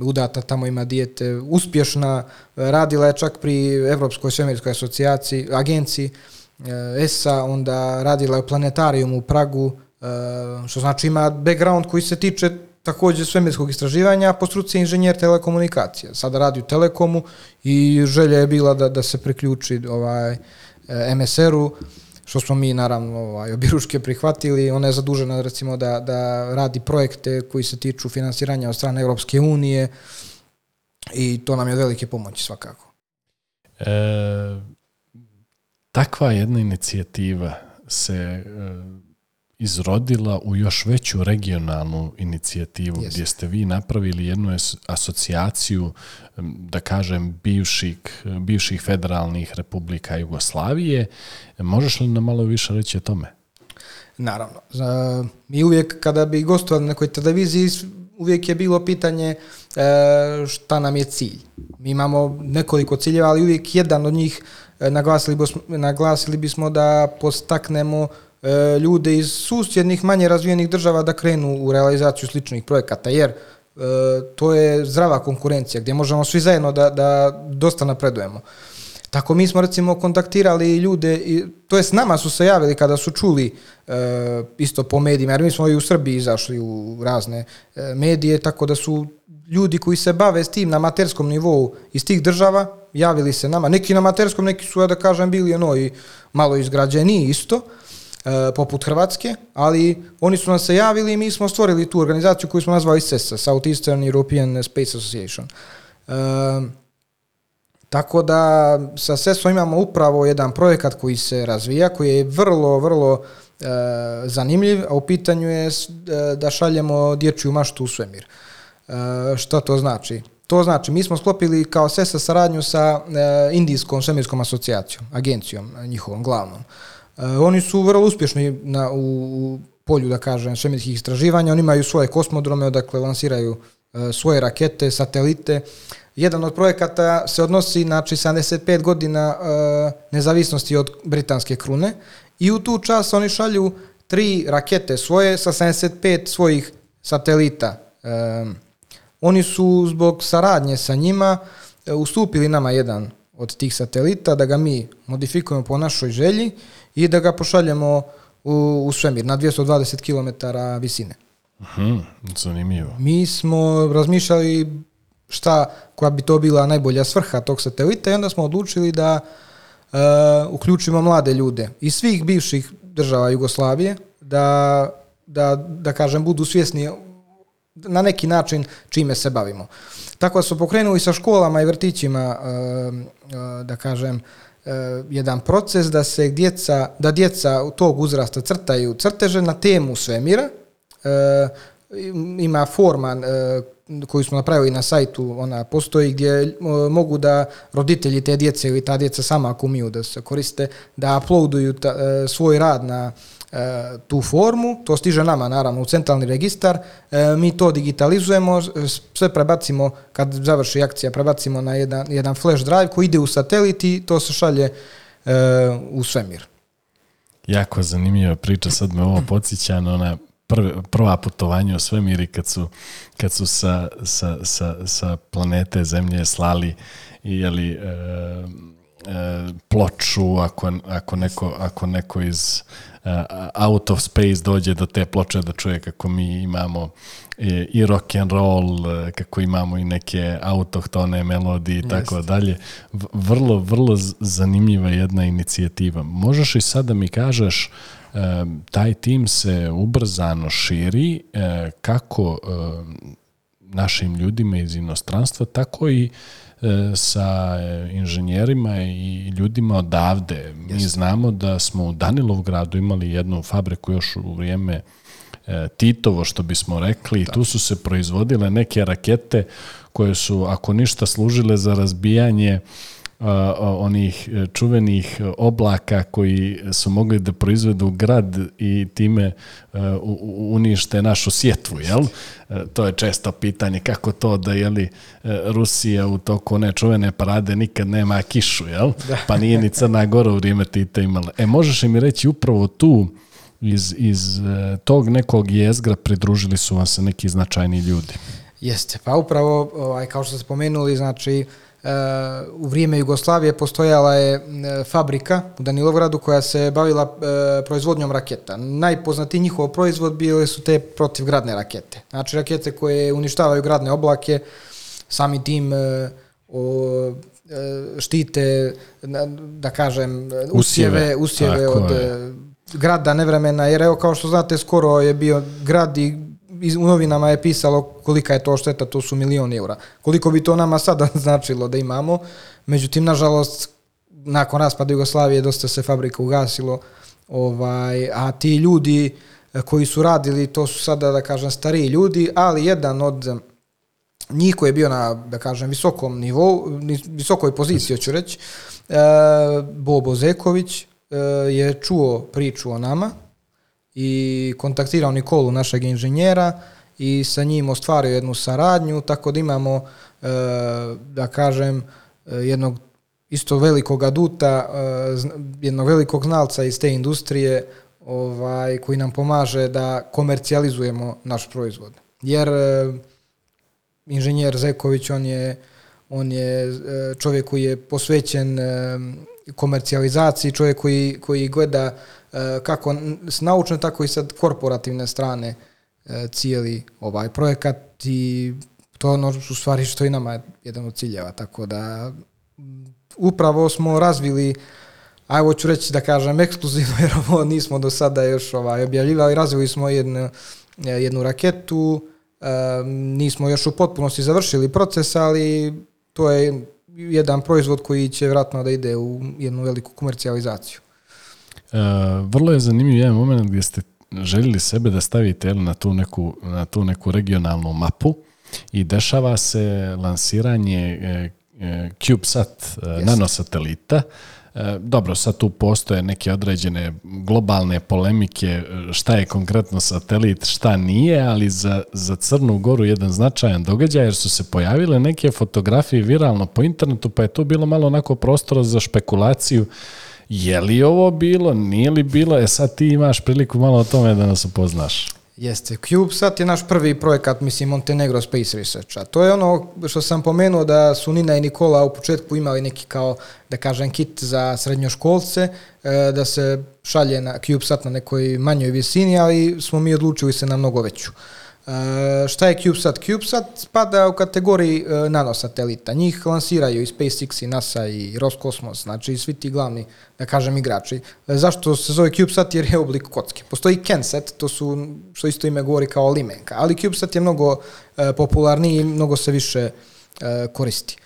udata tamo ima dijete, uspješna, radila je čak pri Evropskoj svemirskoj asocijaciji, agenciji ESA, onda radila je u planetarijumu u Pragu, E, što znači ima background koji se tiče takođe svemirskog istraživanja, po struci inženjer telekomunikacija. Sada radi u Telekomu i želja je bila da, da se priključi ovaj, e, MSR-u, što smo mi naravno ovaj, obiruške prihvatili. Ona je zadužena recimo da, da radi projekte koji se tiču finansiranja od strane Europske unije i to nam je velike pomoći svakako. E, takva jedna inicijativa se e, izrodila u još veću regionalnu inicijativu yes. gdje ste vi napravili jednu asocijaciju da kažem bivših, bivših federalnih republika Jugoslavije. Možeš li nam malo više reći o tome? Naravno. Mi uvijek kada bi gostovali na nekoj televiziji uvijek je bilo pitanje e, šta nam je cilj. Mi imamo nekoliko ciljeva, ali uvijek jedan od njih e, naglasili, bismo, naglasili bismo da postaknemo ljude iz susjednih manje razvijenih država da krenu u realizaciju sličnih projekata, jer e, to je zdrava konkurencija gdje možemo svi zajedno da, da dosta napredujemo. Tako mi smo recimo kontaktirali ljude, i, to je s nama su se javili kada su čuli e, isto po medijima, jer mi smo i u Srbiji izašli u razne e, medije, tako da su ljudi koji se bave s tim na materskom nivou iz tih država javili se nama. Neki na materskom, neki su, ja da kažem, bili ono i malo izgrađeni isto, E, poput Hrvatske, ali oni su nam se javili i mi smo stvorili tu organizaciju koju smo nazvali SESA, Southeastern European Space Association. E, tako da sa SESom imamo upravo jedan projekat koji se razvija, koji je vrlo, vrlo e, zanimljiv, a u pitanju je e, da šaljemo dječju maštu u svemir. E, šta to znači? To znači, mi smo sklopili kao SESA saradnju sa e, Indijskom svemirskom asocijacijom, agencijom njihovom glavnom. Uh, oni su vrlo uspješni na, u polju, da kažem, svemirskih istraživanja. Oni imaju svoje kosmodrome, odakle lansiraju e, svoje rakete, satelite. Jedan od projekata se odnosi, znači, 75 godina e, nezavisnosti od britanske krune i u tu čas oni šalju tri rakete svoje sa 75 svojih satelita. E, oni su zbog saradnje sa njima e, ustupili nama jedan od tih satelita, da ga mi modifikujemo po našoj želji i da ga pošaljemo u, u svemir na 220 km visine. Mhm, zanimljivo. Mi smo razmišljali šta, koja bi to bila najbolja svrha tog satelita i onda smo odlučili da uh, uključimo mlade ljude iz svih bivših država Jugoslavije, da, da, da kažem, budu svjesni na neki način čime se bavimo. Tako da smo pokrenuli sa školama i vrtićima, uh, uh, da kažem, uh, jedan proces da se djeca, da djeca u tog uzrasta crtaju crteže na temu svemira. Ima forma koju smo napravili na sajtu, ona postoji gdje mogu da roditelji te djece ili ta djeca sama ako umiju da se koriste, da uploaduju ta, svoj rad na E, tu formu, to stiže nama naravno u centralni registar, e, mi to digitalizujemo, sve prebacimo, kad završi akcija, prebacimo na jedan, jedan flash drive koji ide u satelit i to se šalje e, u svemir. Jako zanimljiva priča, sad me ovo podsjeća na ona prve, prva putovanja u svemir i kad su, kad su sa, sa, sa, sa planete Zemlje slali jeli, e, e, ploču ako, ako, neko, ako neko iz out of space dođe do te ploče da čuje kako mi imamo i, rock and roll, kako imamo i neke autohtone melodije i tako dalje. Vrlo, vrlo zanimljiva jedna inicijativa. Možeš i sada mi kažeš taj tim se ubrzano širi kako našim ljudima iz inostranstva, tako i E, sa inženjerima i ljudima odavde. Mi Jeste. znamo da smo u Danilovgradu imali jednu fabriku još u vrijeme e, Titovo, što bismo rekli, i tu su se proizvodile neke rakete koje su, ako ništa, služile za razbijanje uh, onih e, čuvenih oblaka koji su mogli da proizvedu grad i time e, unište našu sjetvu, jel? E, to je često pitanje kako to da je li Rusija u toku one čuvene parade nikad nema kišu, jel? Da. Pa nije ni Crna Gora u vrijeme Tita imala. E, možeš mi reći upravo tu iz, iz tog nekog jezgra pridružili su vam se neki značajni ljudi? Jeste, pa upravo, ovaj, kao što ste spomenuli, znači, uh, u vrijeme Jugoslavije postojala je e, fabrika u Danilovgradu koja se bavila e, proizvodnjom raketa. Najpoznatiji njihov proizvod bile su te protivgradne rakete. Znači rakete koje uništavaju gradne oblake, sami tim o, štite, da kažem, usjeve, usjeve od je. grada nevremena, jer evo kao što znate skoro je bio grad i u novinama je pisalo kolika je to šteta, to su milioni eura. Koliko bi to nama sada značilo da imamo, međutim, nažalost, nakon raspada Jugoslavije dosta se fabrika ugasilo, ovaj, a ti ljudi eh, koji su radili, to su sada, da kažem, stariji ljudi, ali jedan od njih koji je bio na, da kažem, visokom nivou, visokoj poziciji, ću reći, eh, Bobo Zeković eh, je čuo priču o nama, i kontaktirao Nikolu, našeg inženjera, i sa njim ostvario jednu saradnju, tako da imamo, e, da kažem, e, jednog isto velikog aduta, e, jednog velikog znalca iz te industrije, ovaj, koji nam pomaže da komercijalizujemo naš proizvod. Jer inženjer Zeković, on je, on je čovjek koji je posvećen komercijalizaciji, čovjek koji, koji gleda E, kako s naučne, tako i sa korporativne strane e, cijeli ovaj projekat i to ono u stvari što i nama je jedan od ciljeva, tako da upravo smo razvili a evo ću reći da kažem ekskluzivno jer ovo nismo do sada još ovaj, objavljivali, razvili smo jednu, e, jednu raketu, nismo još u potpunosti završili proces, ali to je jedan proizvod koji će vratno da ide u jednu veliku komercijalizaciju. Uh, vrlo je zanimljiv jedan moment gdje ste željeli sebe da stavite na tu neku, na tu neku regionalnu mapu i dešava se lansiranje e, e, CubeSat yes. nanosatelita. E, dobro, sad tu postoje neke određene globalne polemike e, šta je konkretno satelit, šta nije, ali za, za Crnu Goru jedan značajan događaj jer su se pojavile neke fotografije viralno po internetu, pa je tu bilo malo onako prostora za špekulaciju je li ovo bilo, nije li bilo, e sad ti imaš priliku malo o tome da nas upoznaš. Jeste. CubeSat je naš prvi projekat, mislim, Montenegro Space Research. A to je ono što sam pomenuo da su Nina i Nikola u početku imali neki kao, da kažem, kit za srednjoškolce, e, da se šalje na CubeSat na nekoj manjoj visini, ali smo mi odlučili se na mnogo veću. Uh, šta je CubeSat? CubeSat spada u kategoriji uh, nanosatelita. Njih lansiraju i SpaceX i NASA i Roskosmos, znači svi ti glavni, da kažem, igrači. Uh, zašto se zove CubeSat? Jer je oblik kocke. Postoji CanSat, to su, što isto ime govori kao limenka, ali CubeSat je mnogo uh, popularniji i mnogo se više uh, koristi.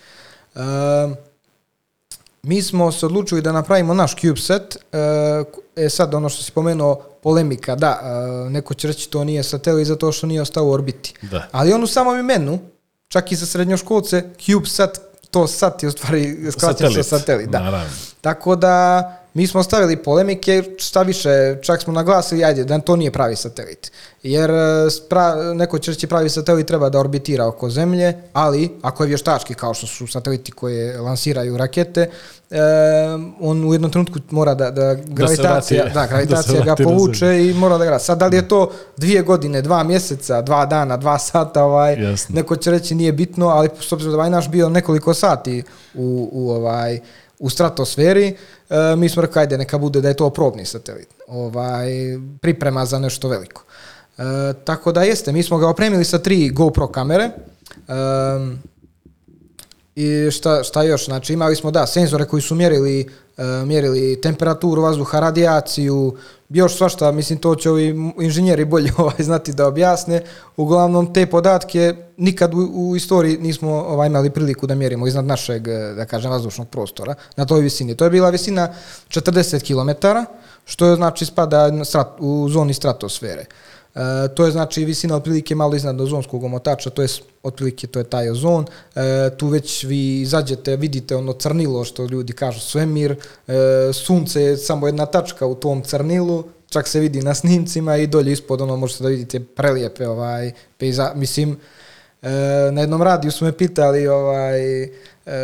Uh, mi smo se odlučili da napravimo naš CubeSat, e sad ono što si pomenuo, polemika, da, neko će reći to nije satelit zato što nije ostao u orbiti. Da. Ali on u samom imenu, čak i za srednjoškolce, CubeSat, to sat je u stvari skraćen sa satelit. Da. Naravno. Tako da mi smo stavili polemike, šta više, čak smo naglasili, ajde, da to nije pravi satelit. Jer e, pra, neko će reći pravi satelit treba da orbitira oko Zemlje, ali ako je vještački kao što su sateliti koje lansiraju rakete, e, on u jednom trenutku mora da, da gravitacija, da, da gravitacija da ga povuče i mora da ga Sad, da li je to dvije godine, dva mjeseca, dva dana, dva sata, ovaj, Jasno. neko će reći nije bitno, ali s obzirom da ovaj naš bio nekoliko sati u, u ovaj, u stratosferi, e, mi smo rekli, ajde, neka bude da je to probni satelit. Ovaj, priprema za nešto veliko. E, tako da jeste, mi smo ga opremili sa tri GoPro kamere. E, I šta, šta još? Znači imali smo da senzore koji su mjerili uh, mjerili temperaturu vazduha, radijaciju, još svašta, mislim to će ovi inženjeri bolje ovaj znati da objasne. Uglavnom te podatke nikad u, u istoriji nismo ovaj imali priliku da mjerimo iznad našeg da kažem vazdušnog prostora na toj visini. To je bila visina 40 km, što je znači spada u zoni stratosfere. Uh, E, to je znači visina otprilike malo iznad ozonskog omotača, to je otprilike to je taj ozon. E, tu već vi izađete, vidite ono crnilo što ljudi kažu svemir, e, sunce je samo jedna tačka u tom crnilu, čak se vidi na snimcima i dolje ispod ono možete da vidite prelijepe ovaj pejza, mislim e, na jednom radiju su me pitali ovaj e,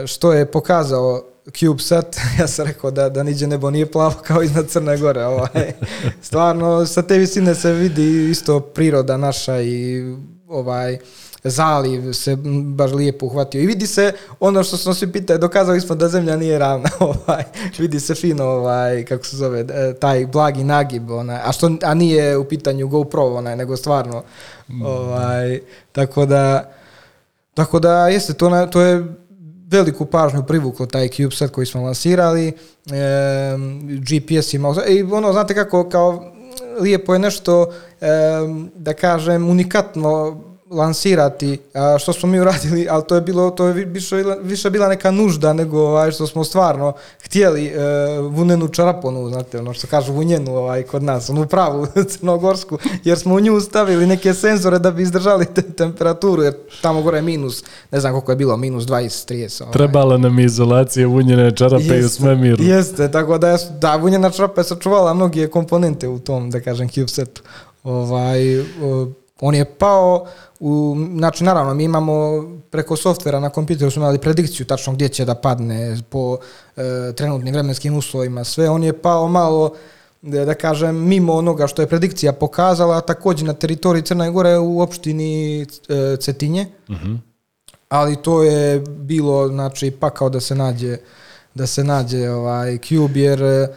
što je pokazao CubeSat, ja sam rekao da, da niđe nebo nije plavo kao iznad Crne Gore. Ovaj. Stvarno, sa te visine se vidi isto priroda naša i ovaj zaliv se baš lijepo uhvatio. I vidi se ono što smo svi pitali, dokazali smo da zemlja nije ravna. Ovaj. Vidi se fino, ovaj, kako se zove, e, taj blagi nagib, onaj, a, što, a nije u pitanju GoPro, onaj, nego stvarno. Mm. Ovaj, tako da, tako da jeste, to, to je veliku pažnju privuklo taj CubeSat koji smo lansirali. E, GPS imao... I ono, znate kako, kao lijepo je nešto, e, da kažem, unikatno lansirati, a što smo mi uradili, ali to je bilo, to je više, više bila neka nužda nego ovaj, što smo stvarno htjeli e, vunenu čaraponu, znate, ono što kažu vunjenu ovaj, kod nas, onu pravu crnogorsku, jer smo u nju stavili neke senzore da bi izdržali te, temperaturu, jer tamo gore je minus, ne znam koliko je bilo, minus 20, 30. Ovaj. Trebala nam izolacije vunjene čarape jeste, i u svemiru. Jeste, tako da, je, da vunjena čarapa je sačuvala mnoge komponente u tom, da kažem, CubeSetu. Ovaj, on je pao, u, znači naravno mi imamo preko softvera na kompjuteru smo imali predikciju tačno gdje će da padne po e, trenutnim vremenskim uslovima sve, on je pao malo da, da kažem mimo onoga što je predikcija pokazala, također na teritoriji Crne Gore u opštini e, Cetinje, uh mhm. -huh. ali to je bilo znači pa kao da se nađe da se nađe ovaj Cube jer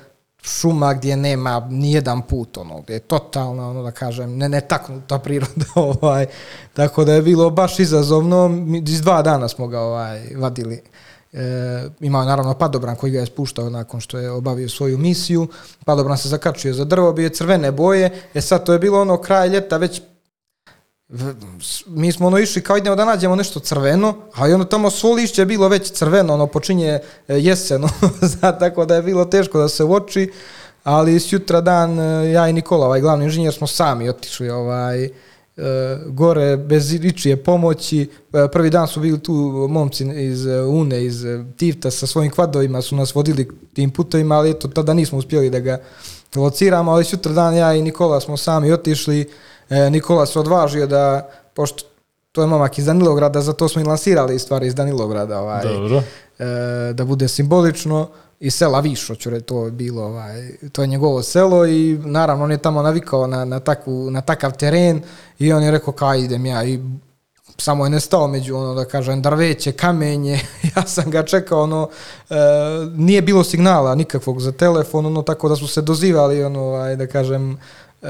šuma gdje nema ni jedan put, ono, gdje je totalno, ono, da kažem, ne, netaknuta priroda, ovaj, tako da je bilo baš izazovno, iz dva dana smo ga, ovaj, vadili, e, imao naravno padobran koji ga je spuštao nakon što je obavio svoju misiju, padobran se zakačio za drvo, bio je crvene boje, e sad to je bilo ono kraj ljeta, već mi smo ono išli kao idemo da nađemo nešto crveno, a i ono tamo svo lišće je bilo već crveno, ono počinje e, jeseno, tako da je bilo teško da se uoči, ali s jutra dan e, ja i Nikola, ovaj glavni inženjer, smo sami otišli ovaj, e, gore bez ičije pomoći. Prvi dan su bili tu momci iz Une, iz Tifta sa svojim kvadovima su nas vodili tim putovima, ali eto, tada nismo uspjeli da ga lociramo, ali sutra dan ja i Nikola smo sami otišli. Nikola se odvažio da, pošto to je momak iz Danilograda, zato smo i lansirali stvari iz Danilograda. Ovaj, Dobro. da bude simbolično i sela Višo, ću to je bilo, ovaj, to je njegovo selo i naravno on je tamo navikao na, na, takvu, na takav teren i on je rekao kaj idem ja i samo je nestao među ono da kažem drveće, kamenje, ja sam ga čekao ono, e, nije bilo signala nikakvog za telefon, ono tako da su se dozivali ono, ovaj, da kažem, e,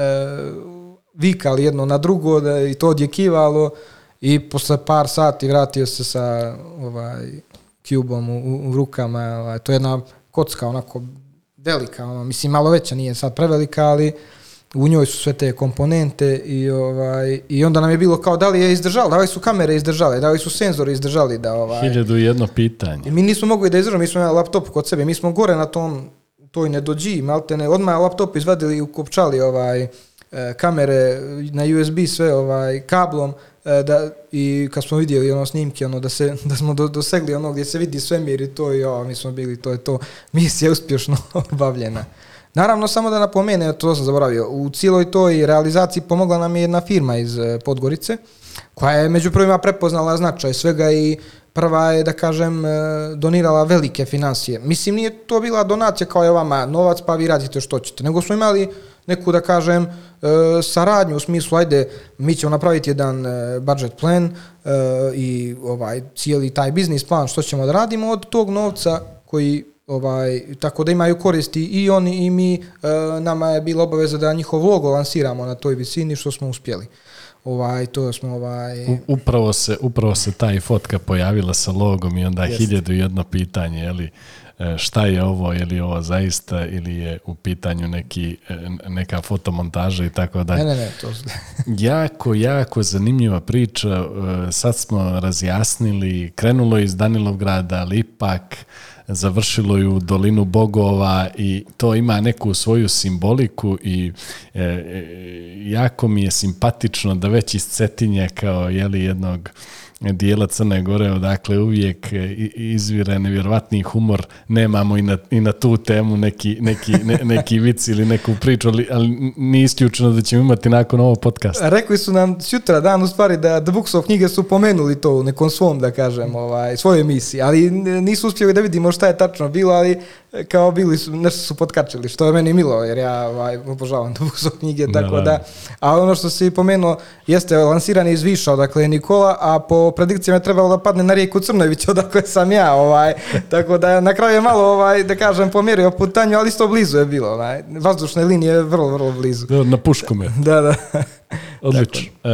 vikali jedno na drugo da, i to odjekivalo i posle par sati vratio se sa ovaj, kubom u, u rukama, ovaj, to je jedna kocka onako velika, ono, mislim malo veća, nije sad prevelika, ali u njoj su sve te komponente i ovaj i onda nam je bilo kao da li je izdržalo, da li su kamere izdržale, da li su senzori izdržali da ovaj hiljadu i jedno pitanje. I mi nismo mogli da izdržimo, mi smo imali laptop kod sebe, mi smo gore na tom toj ne dođi, maltene, odmah laptop izvadili i ukopčali ovaj kamere na USB sve ovaj kablom E, da, i kad smo vidjeli ono snimke, ono, da, se, da smo do, dosegli ono gdje se vidi svemir i to i o, mi smo bili, to je to, misija uspješno obavljena. Naravno, samo da napomene, to sam zaboravio, u cijeloj toj realizaciji pomogla nam je jedna firma iz e, Podgorice, koja je među prvima prepoznala značaj svega i prva je, da kažem, e, donirala velike financije. Mislim, nije to bila donacija kao je vama novac, pa vi radite što ćete, nego smo imali neku, da kažem, e, saradnju u smislu, ajde, mi ćemo napraviti jedan e, budget plan i ovaj cijeli taj biznis plan što ćemo da radimo od tog novca koji ovaj tako da imaju koristi i oni i mi nama je bila obaveza da njihov logo lansiramo na toj visini što smo uspjeli ovaj to smo ovaj U, upravo se upravo se taj fotka pojavila sa logom i onda Jest. hiljadu jedno pitanje je li E, šta je ovo, je li ovo zaista ili je u pitanju neki, e, neka fotomontaža i tako dalje. Ne, ne, ne, to... jako, jako zanimljiva priča. E, sad smo razjasnili, krenulo iz Danilovgrada, ali ipak završilo ju dolinu bogova i to ima neku svoju simboliku i e, jako mi je simpatično da već iz Cetinja kao jeli jednog dijela Crne Gore, odakle uvijek e, izvire nevjerovatni humor, nemamo i na, i na tu temu neki, neki, ne, neki vic ili neku priču, ali, ali nije isključeno da ćemo imati nakon ovog podcasta. Rekli su nam sutra dan u stvari da The Books of knjige su pomenuli to u nekom svom, da kažem, ovaj, svojoj emisiji, ali nisu uspjeli da vidimo šta je tačno bilo, ali kao bili su, nešto su potkačili, što je meni milo, jer ja ovaj, obožavam da su knjige, tako da, da, a ono što si pomenuo, jeste lansiran iz Viša, dakle Nikola, a po predikcijama je trebalo da padne na rijeku Crnović, odakle sam ja, ovaj, tako da na kraju je malo, ovaj, da kažem, pomjerio putanju, ali isto blizu je bilo, ovaj, vazdušne linije vrlo, vrlo blizu. Na pušku me. da, da. Odlično. E,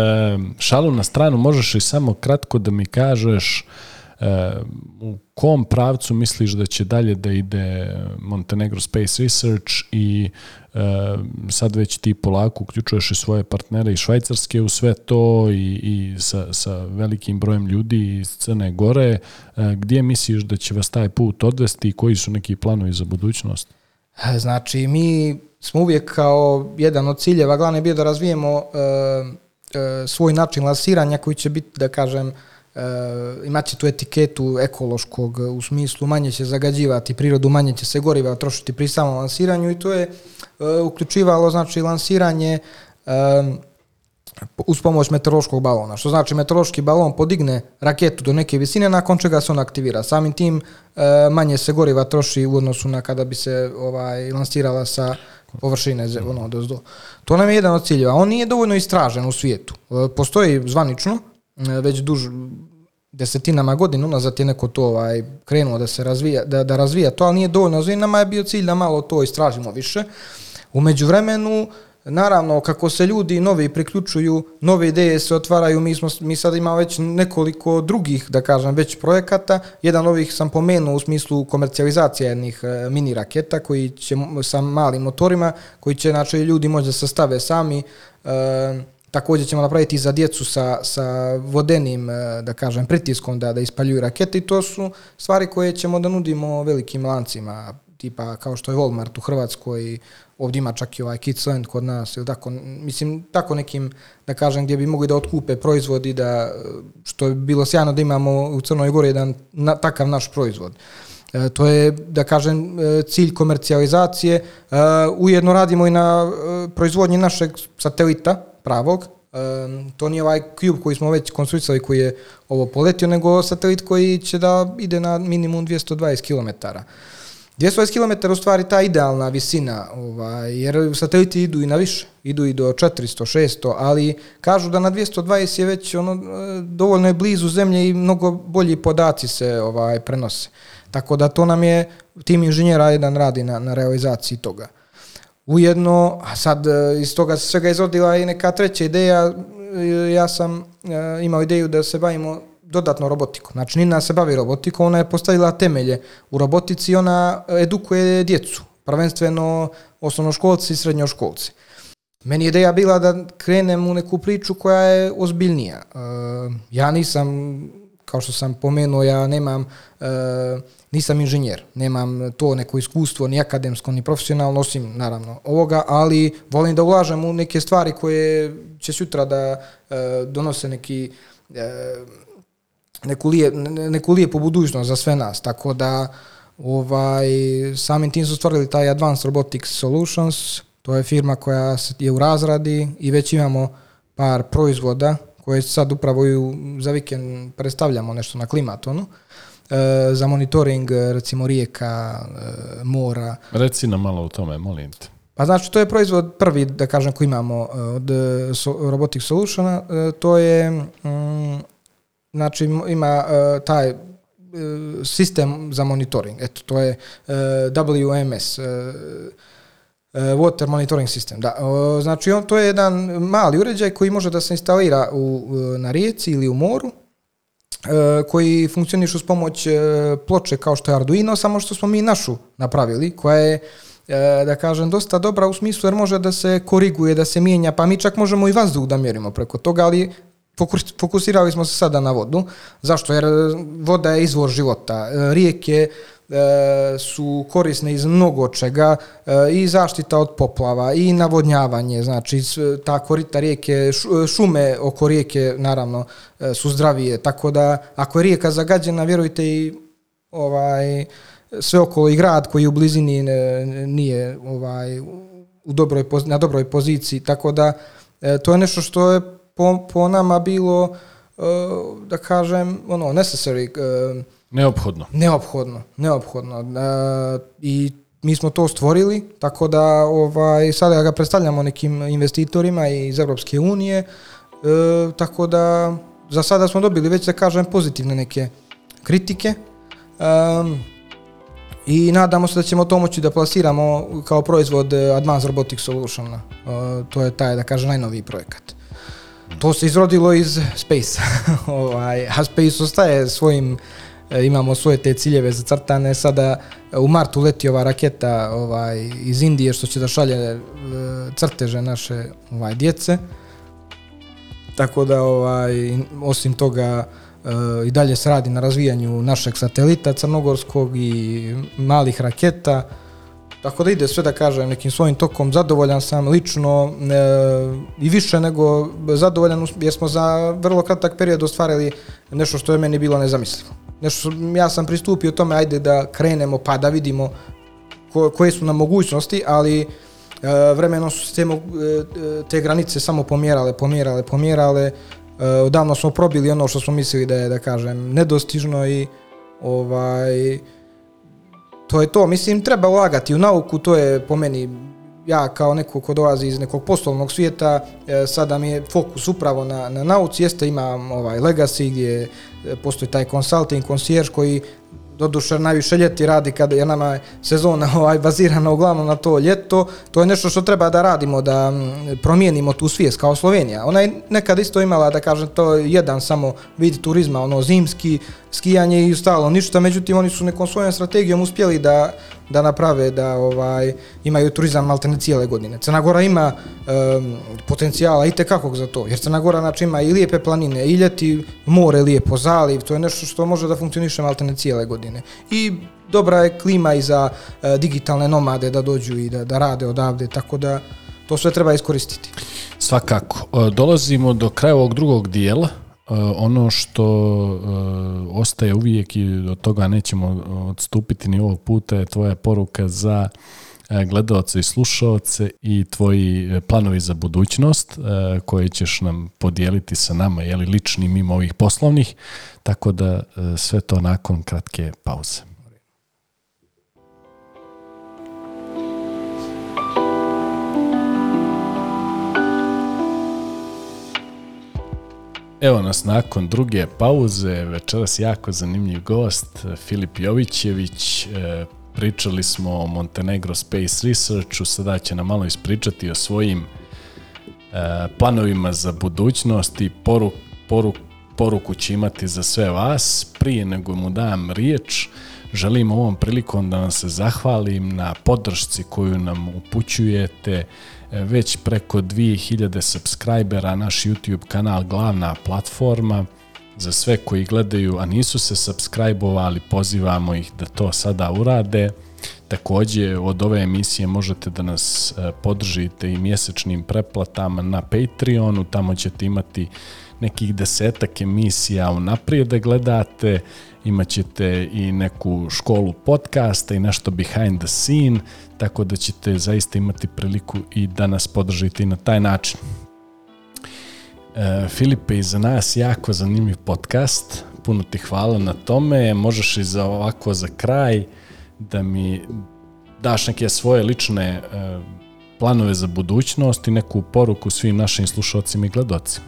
šalu na stranu, možeš i samo kratko da mi kažeš u kom pravcu misliš da će dalje da ide Montenegro Space Research i e, sad već ti polako uključuješ i svoje partnere iz Švajcarske u sve to i, i sa, sa velikim brojem ljudi iz Crne Gore. E, gdje misliš da će vas taj put odvesti i koji su neki planovi za budućnost? Znači, mi smo uvijek kao jedan od ciljeva, glavno je bio da razvijemo e, e, svoj način lansiranja koji će biti, da kažem, uh, imat će tu etiketu ekološkog u smislu manje će zagađivati prirodu, manje će se goriva trošiti pri samom lansiranju i to je uh, uključivalo znači lansiranje uz pomoć meteorološkog balona. Što znači meteorološki balon podigne raketu do neke visine nakon čega se on aktivira. Samim tim manje se goriva troši u odnosu na kada bi se ovaj lansirala sa površine ono dozdo. To nam je jedan od ciljeva. On nije dovoljno istražen u svijetu. Postoji zvanično, već duž desetinama godina unazad je neko to ovaj, krenuo da se razvija, da, da razvija to, ali nije dovoljno razvija. Nama je bio cilj da malo to istražimo više. U međuvremenu, naravno, kako se ljudi novi priključuju, nove ideje se otvaraju, mi, smo, mi sad imamo već nekoliko drugih, da kažem, već projekata. Jedan ovih sam pomenuo u smislu komercijalizacije jednih e, mini raketa koji će sa malim motorima, koji će, znači, ljudi moći da se stave sami, e, Također ćemo napraviti za djecu sa, sa vodenim, e, da kažem, pritiskom da, da ispaljuju rakete i to su stvari koje ćemo da nudimo velikim lancima. tipa kao što je Walmart u Hrvatskoj i ovdje ima čak i ovaj Kidsland kod nas ili tako, mislim tako nekim da kažem gdje bi mogli da otkupe proizvodi da što je bilo sjajno da imamo u Crnoj Gori jedan na, takav naš proizvod. E, to je, da kažem, e, cilj komercijalizacije. E, ujedno radimo i na e, proizvodnji našeg satelita pravog, to nije ovaj Cube koji smo već konstruisali koji je ovo poletio, nego satelit koji će da ide na minimum 220 km. 220 km u stvari ta idealna visina, ovaj, jer sateliti idu i na više, idu i do 400, 600, ali kažu da na 220 je već ono, e, dovoljno je blizu zemlje i mnogo bolji podaci se ovaj prenose. Tako da to nam je tim inženjera jedan radi na, na realizaciji toga. Ujedno, a sad e, iz toga svega izrodila i neka treća ideja, e, ja sam e, imao ideju da se bavimo dodatno robotikom. Znači, Nina se bavi robotikom, ona je postavila temelje u robotici i ona edukuje djecu, prvenstveno osnovnoškolci i srednjoškolci. Meni je ideja bila da krenem u neku priču koja je ozbiljnija. Ja nisam, kao što sam pomenuo, ja nemam nisam inženjer, nemam to neko iskustvo ni akademsko ni profesionalno osim naravno ovoga, ali volim da ulažem u neke stvari koje će sutra da e, donose neki e, neku, lije, neku lijepu budućnost za sve nas, tako da ovaj, samim tim su stvorili taj Advanced Robotics Solutions, to je firma koja je u razradi i već imamo par proizvoda koje sad upravo za vikend predstavljamo nešto na klimatonu. E, za monitoring recimo rijeka, e, mora. Reci nam malo o tome, molim te. Pa znači to je proizvod prvi da kažem koji imamo e, od Robotic Solutiona, to je mm, znači ima taj sistem za monitoring. Eto to je WMS Water Monitoring System. Da. Znači on to je jedan mali uređaj koji može da se instalira u, na rijeci ili u moru E, koji funkcionišu s pomoć e, ploče kao što je Arduino, samo što smo mi našu napravili, koja je e, da kažem, dosta dobra u smislu jer može da se koriguje, da se mijenja, pa mi čak možemo i vazduh da mjerimo preko toga, ali fokusirali smo se sada na vodu. Zašto? Jer voda je izvor života. Rijeke e, su korisne iz mnogo čega e, i zaštita od poplava i navodnjavanje, znači ta korita rijeke, šume oko rijeke naravno e, su zdravije, tako da ako je rijeka zagađena, vjerujte i ovaj sve okolo i grad koji u blizini nije ovaj u dobroj na dobroj poziciji, tako da e, to je nešto što je po, po nama bilo e, da kažem ono necessary e, Neophodno. Neophodno, neophodno. E, I mi smo to stvorili, tako da ovaj, sada ga predstavljamo nekim investitorima iz Europske unije, e, tako da za sada smo dobili već da kažem pozitivne neke kritike e, i nadamo se da ćemo to moći da plasiramo kao proizvod Advanced Robotic Solution. E, to je taj, da kažem, najnoviji projekat. To se izrodilo iz Space, ovaj, a Space ostaje svojim E, imamo svoje te ciljeve zacrtane, sada e, u martu leti ova raketa ovaj, iz Indije što će da šalje e, crteže naše ovaj, djece. Tako da ovaj, osim toga i dalje se radi na razvijanju našeg satelita crnogorskog i malih raketa. Tako da ide sve da kažem nekim svojim tokom, zadovoljan sam lično e, i više nego zadovoljan jer smo za vrlo kratak period ostvarili nešto što je meni bilo nezamislivo nešto, ja sam pristupio tome, ajde da krenemo pa da vidimo ko, koje su nam mogućnosti, ali e, vremenom su te, e, te granice samo pomjerale, pomjerale, pomjerale. E, odavno smo probili ono što smo mislili da je, da kažem, nedostižno i ovaj to je to. Mislim, treba ulagati u nauku, to je po meni ja kao neko ko dolazi iz nekog poslovnog svijeta, e, sada mi je fokus upravo na, na nauci, jeste imam ovaj legacy gdje e, postoji taj consulting, concierge koji doduše najviše ljeti radi kada je nama sezona ovaj, bazirana uglavnom na to ljeto, to je nešto što treba da radimo, da promijenimo tu svijest kao Slovenija. Ona je nekad isto imala, da kažem, to jedan samo vid turizma, ono zimski, skijanje i stalo ništa, međutim oni su nekom svojom strategijom uspjeli da da naprave da ovaj imaju turizam maltene cijele godine. Crna Gora ima um, potencijala i tekakog za to, jer Crna Gora znači ima i lijepe planine, i ljeti more lijepo, zaliv, to je nešto što može da funkcioniše maltene cijele godine. I dobra je klima i za e, digitalne nomade da dođu i da, da rade odavde, tako da to sve treba iskoristiti. Svakako. E, dolazimo do kraja ovog drugog dijela. E, ono što ostaje uvijek i od toga nećemo odstupiti ni ovog puta je tvoja poruka za gledalce i slušalce i tvoji planovi za budućnost koje ćeš nam podijeliti sa nama, jeli lični mimo ovih poslovnih, tako da sve to nakon kratke pauze. Evo nas nakon druge pauze, večeras jako zanimljiv gost, Filip Jovićević. E, pričali smo o Montenegro Space Researchu, sada će nam malo ispričati o svojim e, planovima za budućnost i poruk, poruk, poruku će imati za sve vas. Prije nego mu dam riječ, želim ovom prilikom da vam se zahvalim na podršci koju nam upućujete, već preko 2000 subscribera, naš YouTube kanal glavna platforma za sve koji gledaju, a nisu se subscribe-ovali, pozivamo ih da to sada urade. Takođe, od ove emisije možete da nas e, podržite i mjesečnim preplatama na Patreonu, tamo ćete imati nekih desetak emisija unaprijed da gledate, imat ćete i neku školu podcasta i nešto behind the scene, tako da ćete zaista imati priliku i da nas podržite i na taj način. E, Filipe, i za nas jako zanimljiv podcast, puno ti hvala na tome, možeš i za ovako za kraj da mi daš neke svoje lične e, planove za budućnost i neku poruku svim našim slušalcima i gledocima.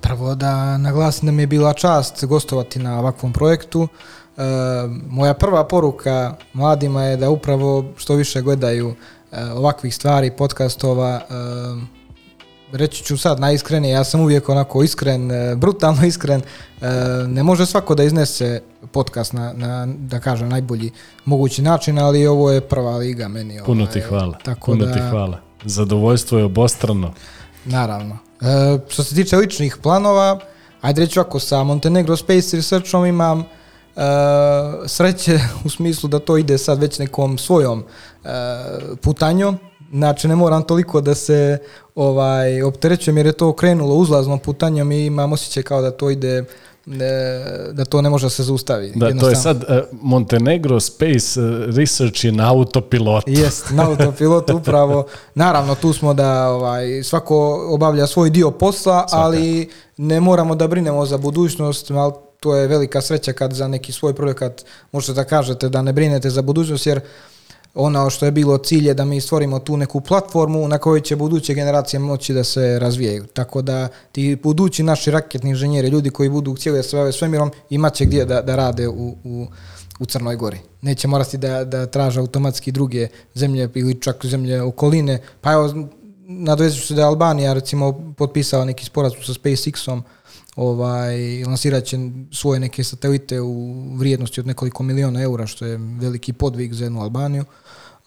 Prvo da naglasim da mi je bila čast gostovati na ovakvom projektu. E, moja prva poruka mladima je da upravo što više gledaju e, ovakvih stvari, podcastova, e, reći ću sad najiskrenije, ja sam uvijek onako iskren, brutalno iskren, ne može svako da iznese podcast na, na da kažem, najbolji mogući način, ali ovo je prva liga meni. Puno ovaj, ti hvala, tako puno da, ti hvala. Zadovoljstvo je obostrano. Naravno. E, što se tiče ličnih planova, ajde reći ako sa Montenegro Space Researchom imam sreće u smislu da to ide sad već nekom svojom e, putanjom, znači ne moram toliko da se ovaj opterećujem jer je to krenulo uzlaznom putanjom i imam osjećaj kao da to ide da to ne može da se zaustavi. Da, to je sad uh, Montenegro Space Research je na autopilotu. Jest, na autopilotu upravo. Naravno, tu smo da ovaj, svako obavlja svoj dio posla, Svaka. ali ne moramo da brinemo za budućnost, ali to je velika sreća kad za neki svoj projekat možete da kažete da ne brinete za budućnost, jer ono što je bilo cilj je da mi stvorimo tu neku platformu na kojoj će buduće generacije moći da se razvijaju. Tako da ti budući naši raketni inženjeri, ljudi koji budu cijeli da se bave svemirom, imaće gdje da, da rade u, u, u Crnoj Gori. Neće morati da, da traže automatski druge zemlje ili čak zemlje okoline. Pa evo, nadovezujući se da je Albanija recimo potpisala neki sporazum sa SpaceX-om, ovaj, lansirat će svoje neke satelite u vrijednosti od nekoliko miliona eura, što je veliki podvig za jednu Albaniju.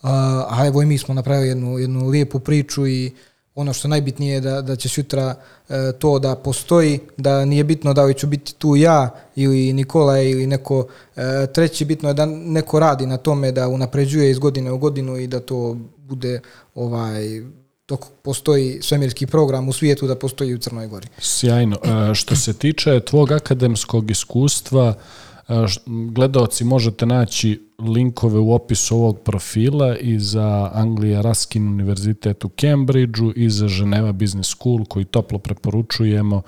A, a evo i mi smo napravili jednu, jednu lijepu priču i ono što najbitnije je da, da će sutra e, to da postoji, da nije bitno da li ću biti tu ja ili Nikola ili neko e, treći, bitno je da neko radi na tome da unapređuje iz godine u godinu i da to bude ovaj dok postoji svemirski program u svijetu da postoji u Crnoj Gori. Sjajno. E, što se tiče tvog akademskog iskustva, e, gledaoci možete naći linkove u opisu ovog profila i za Anglija Raskin univerzitet u Cambridgeu i za Ženeva Business School koji toplo preporučujemo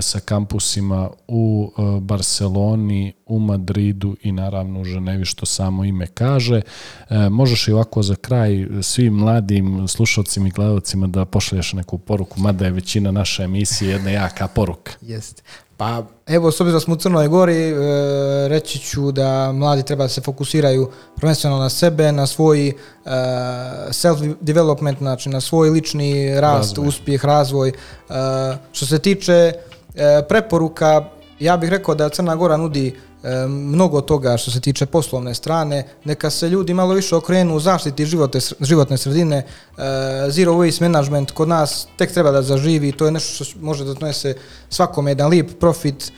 sa kampusima u Barceloni, u Madridu i naravno u Ženevi, što samo ime kaže. E, možeš i ovako za kraj svim mladim slušalcima i gledalcima da pošalješ neku poruku, mada je većina naše emisije jedna jaka poruka. Jeste. Pa evo, s obzirom da smo u Crnoj Gori, e, reći ću da mladi treba da se fokusiraju prvenstveno na sebe, na svoj e, self-development, znači na svoj lični rast, razvoj. uspjeh, razvoj. E, što se tiče e, preporuka, ja bih rekao da Crna Gora nudi mnogo toga što se tiče poslovne strane, neka se ljudi malo više okrenu u zaštiti živote, životne sredine, e, zero waste management kod nas tek treba da zaživi, to je nešto što može da donese svakome jedan lijep profit,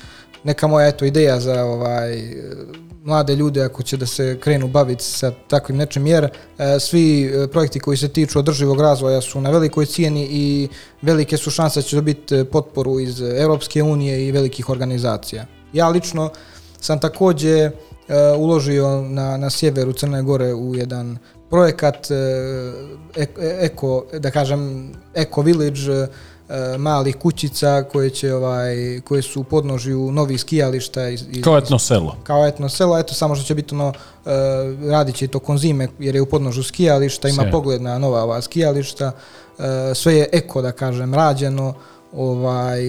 neka moja eto ideja za ovaj mlade ljude ako će da se krenu baviti sa takvim nečim. Jer e, svi e, projekti koji se tiču održivog razvoja su na velikoj cijeni i velike su šanse da će dobiti potporu iz Europske unije i velikih organizacija. Ja lično sam takođe e, uložio na, na sjeveru Crne Gore u jedan projekat eko, da kažem, Eco Village E, malih kućica koje će ovaj koje su u podnožju novih skijališta iz, iz, kao etno selo. Kao etno selo, eto samo što će biti ono uh, radit će to konzime jer je u podnožju skijališta, ima Sve. pogled na nova ova skijališta. Uh, sve je eko da kažem rađeno, ovaj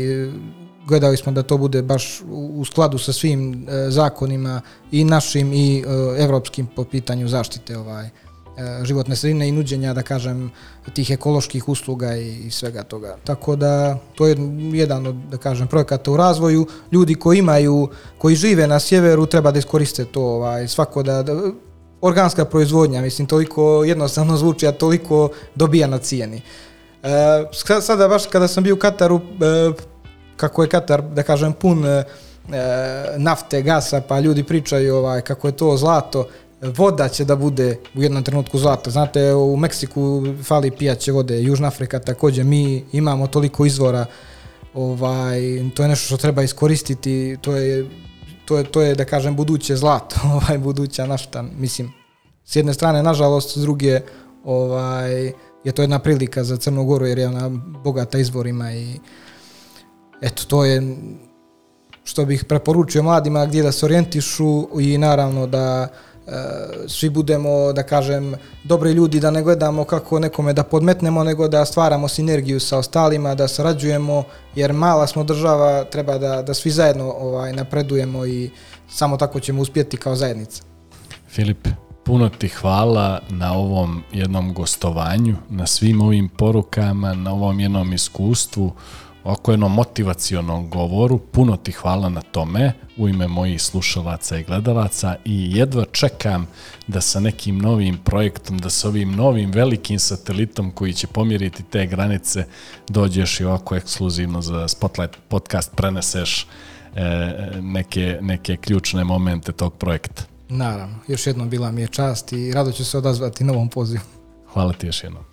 gledali smo da to bude baš u skladu sa svim uh, zakonima i našim i uh, evropskim po pitanju zaštite ovaj E, životne sredine i nuđenja, da kažem, tih ekoloških usluga i, i svega toga. Tako da to je jedan od, da kažem, projekata u razvoju. Ljudi koji imaju, koji žive na sjeveru treba da iskoriste to, ovaj, svako da, da organska proizvodnja, mislim, toliko jednostavno zvuči, a toliko dobija na cijeni. E, sada baš kada sam bio u Kataru, e, kako je Katar, da kažem, pun e, nafte, gasa, pa ljudi pričaju ovaj, kako je to zlato, voda će da bude u jednom trenutku zlata. Znate, u Meksiku fali pijaće vode, Južna Afrika takođe, mi imamo toliko izvora, ovaj, to je nešto što treba iskoristiti, to je, to je, to je da kažem, buduće zlato, ovaj, buduća nafta, mislim, s jedne strane, nažalost, s druge, ovaj, je to jedna prilika za Crnu Goru, jer je ona bogata izvorima i eto, to je što bih preporučio mladima gdje da se orijentišu i naravno da E, svi budemo, da kažem, dobri ljudi, da ne gledamo kako nekome da podmetnemo, nego da stvaramo sinergiju sa ostalima, da sarađujemo, jer mala smo država, treba da, da svi zajedno ovaj, napredujemo i samo tako ćemo uspjeti kao zajednica. Filip, puno ti hvala na ovom jednom gostovanju, na svim ovim porukama, na ovom jednom iskustvu oko jednom motivacionom govoru. Puno ti hvala na tome u ime mojih slušalaca i gledalaca i jedva čekam da sa nekim novim projektom, da sa ovim novim velikim satelitom koji će pomjeriti te granice dođeš i ovako ekskluzivno za Spotlight podcast preneseš e, neke, neke ključne momente tog projekta. Naravno, još jednom bila mi je čast i rado ću se odazvati novom pozivu. Hvala ti još jednom.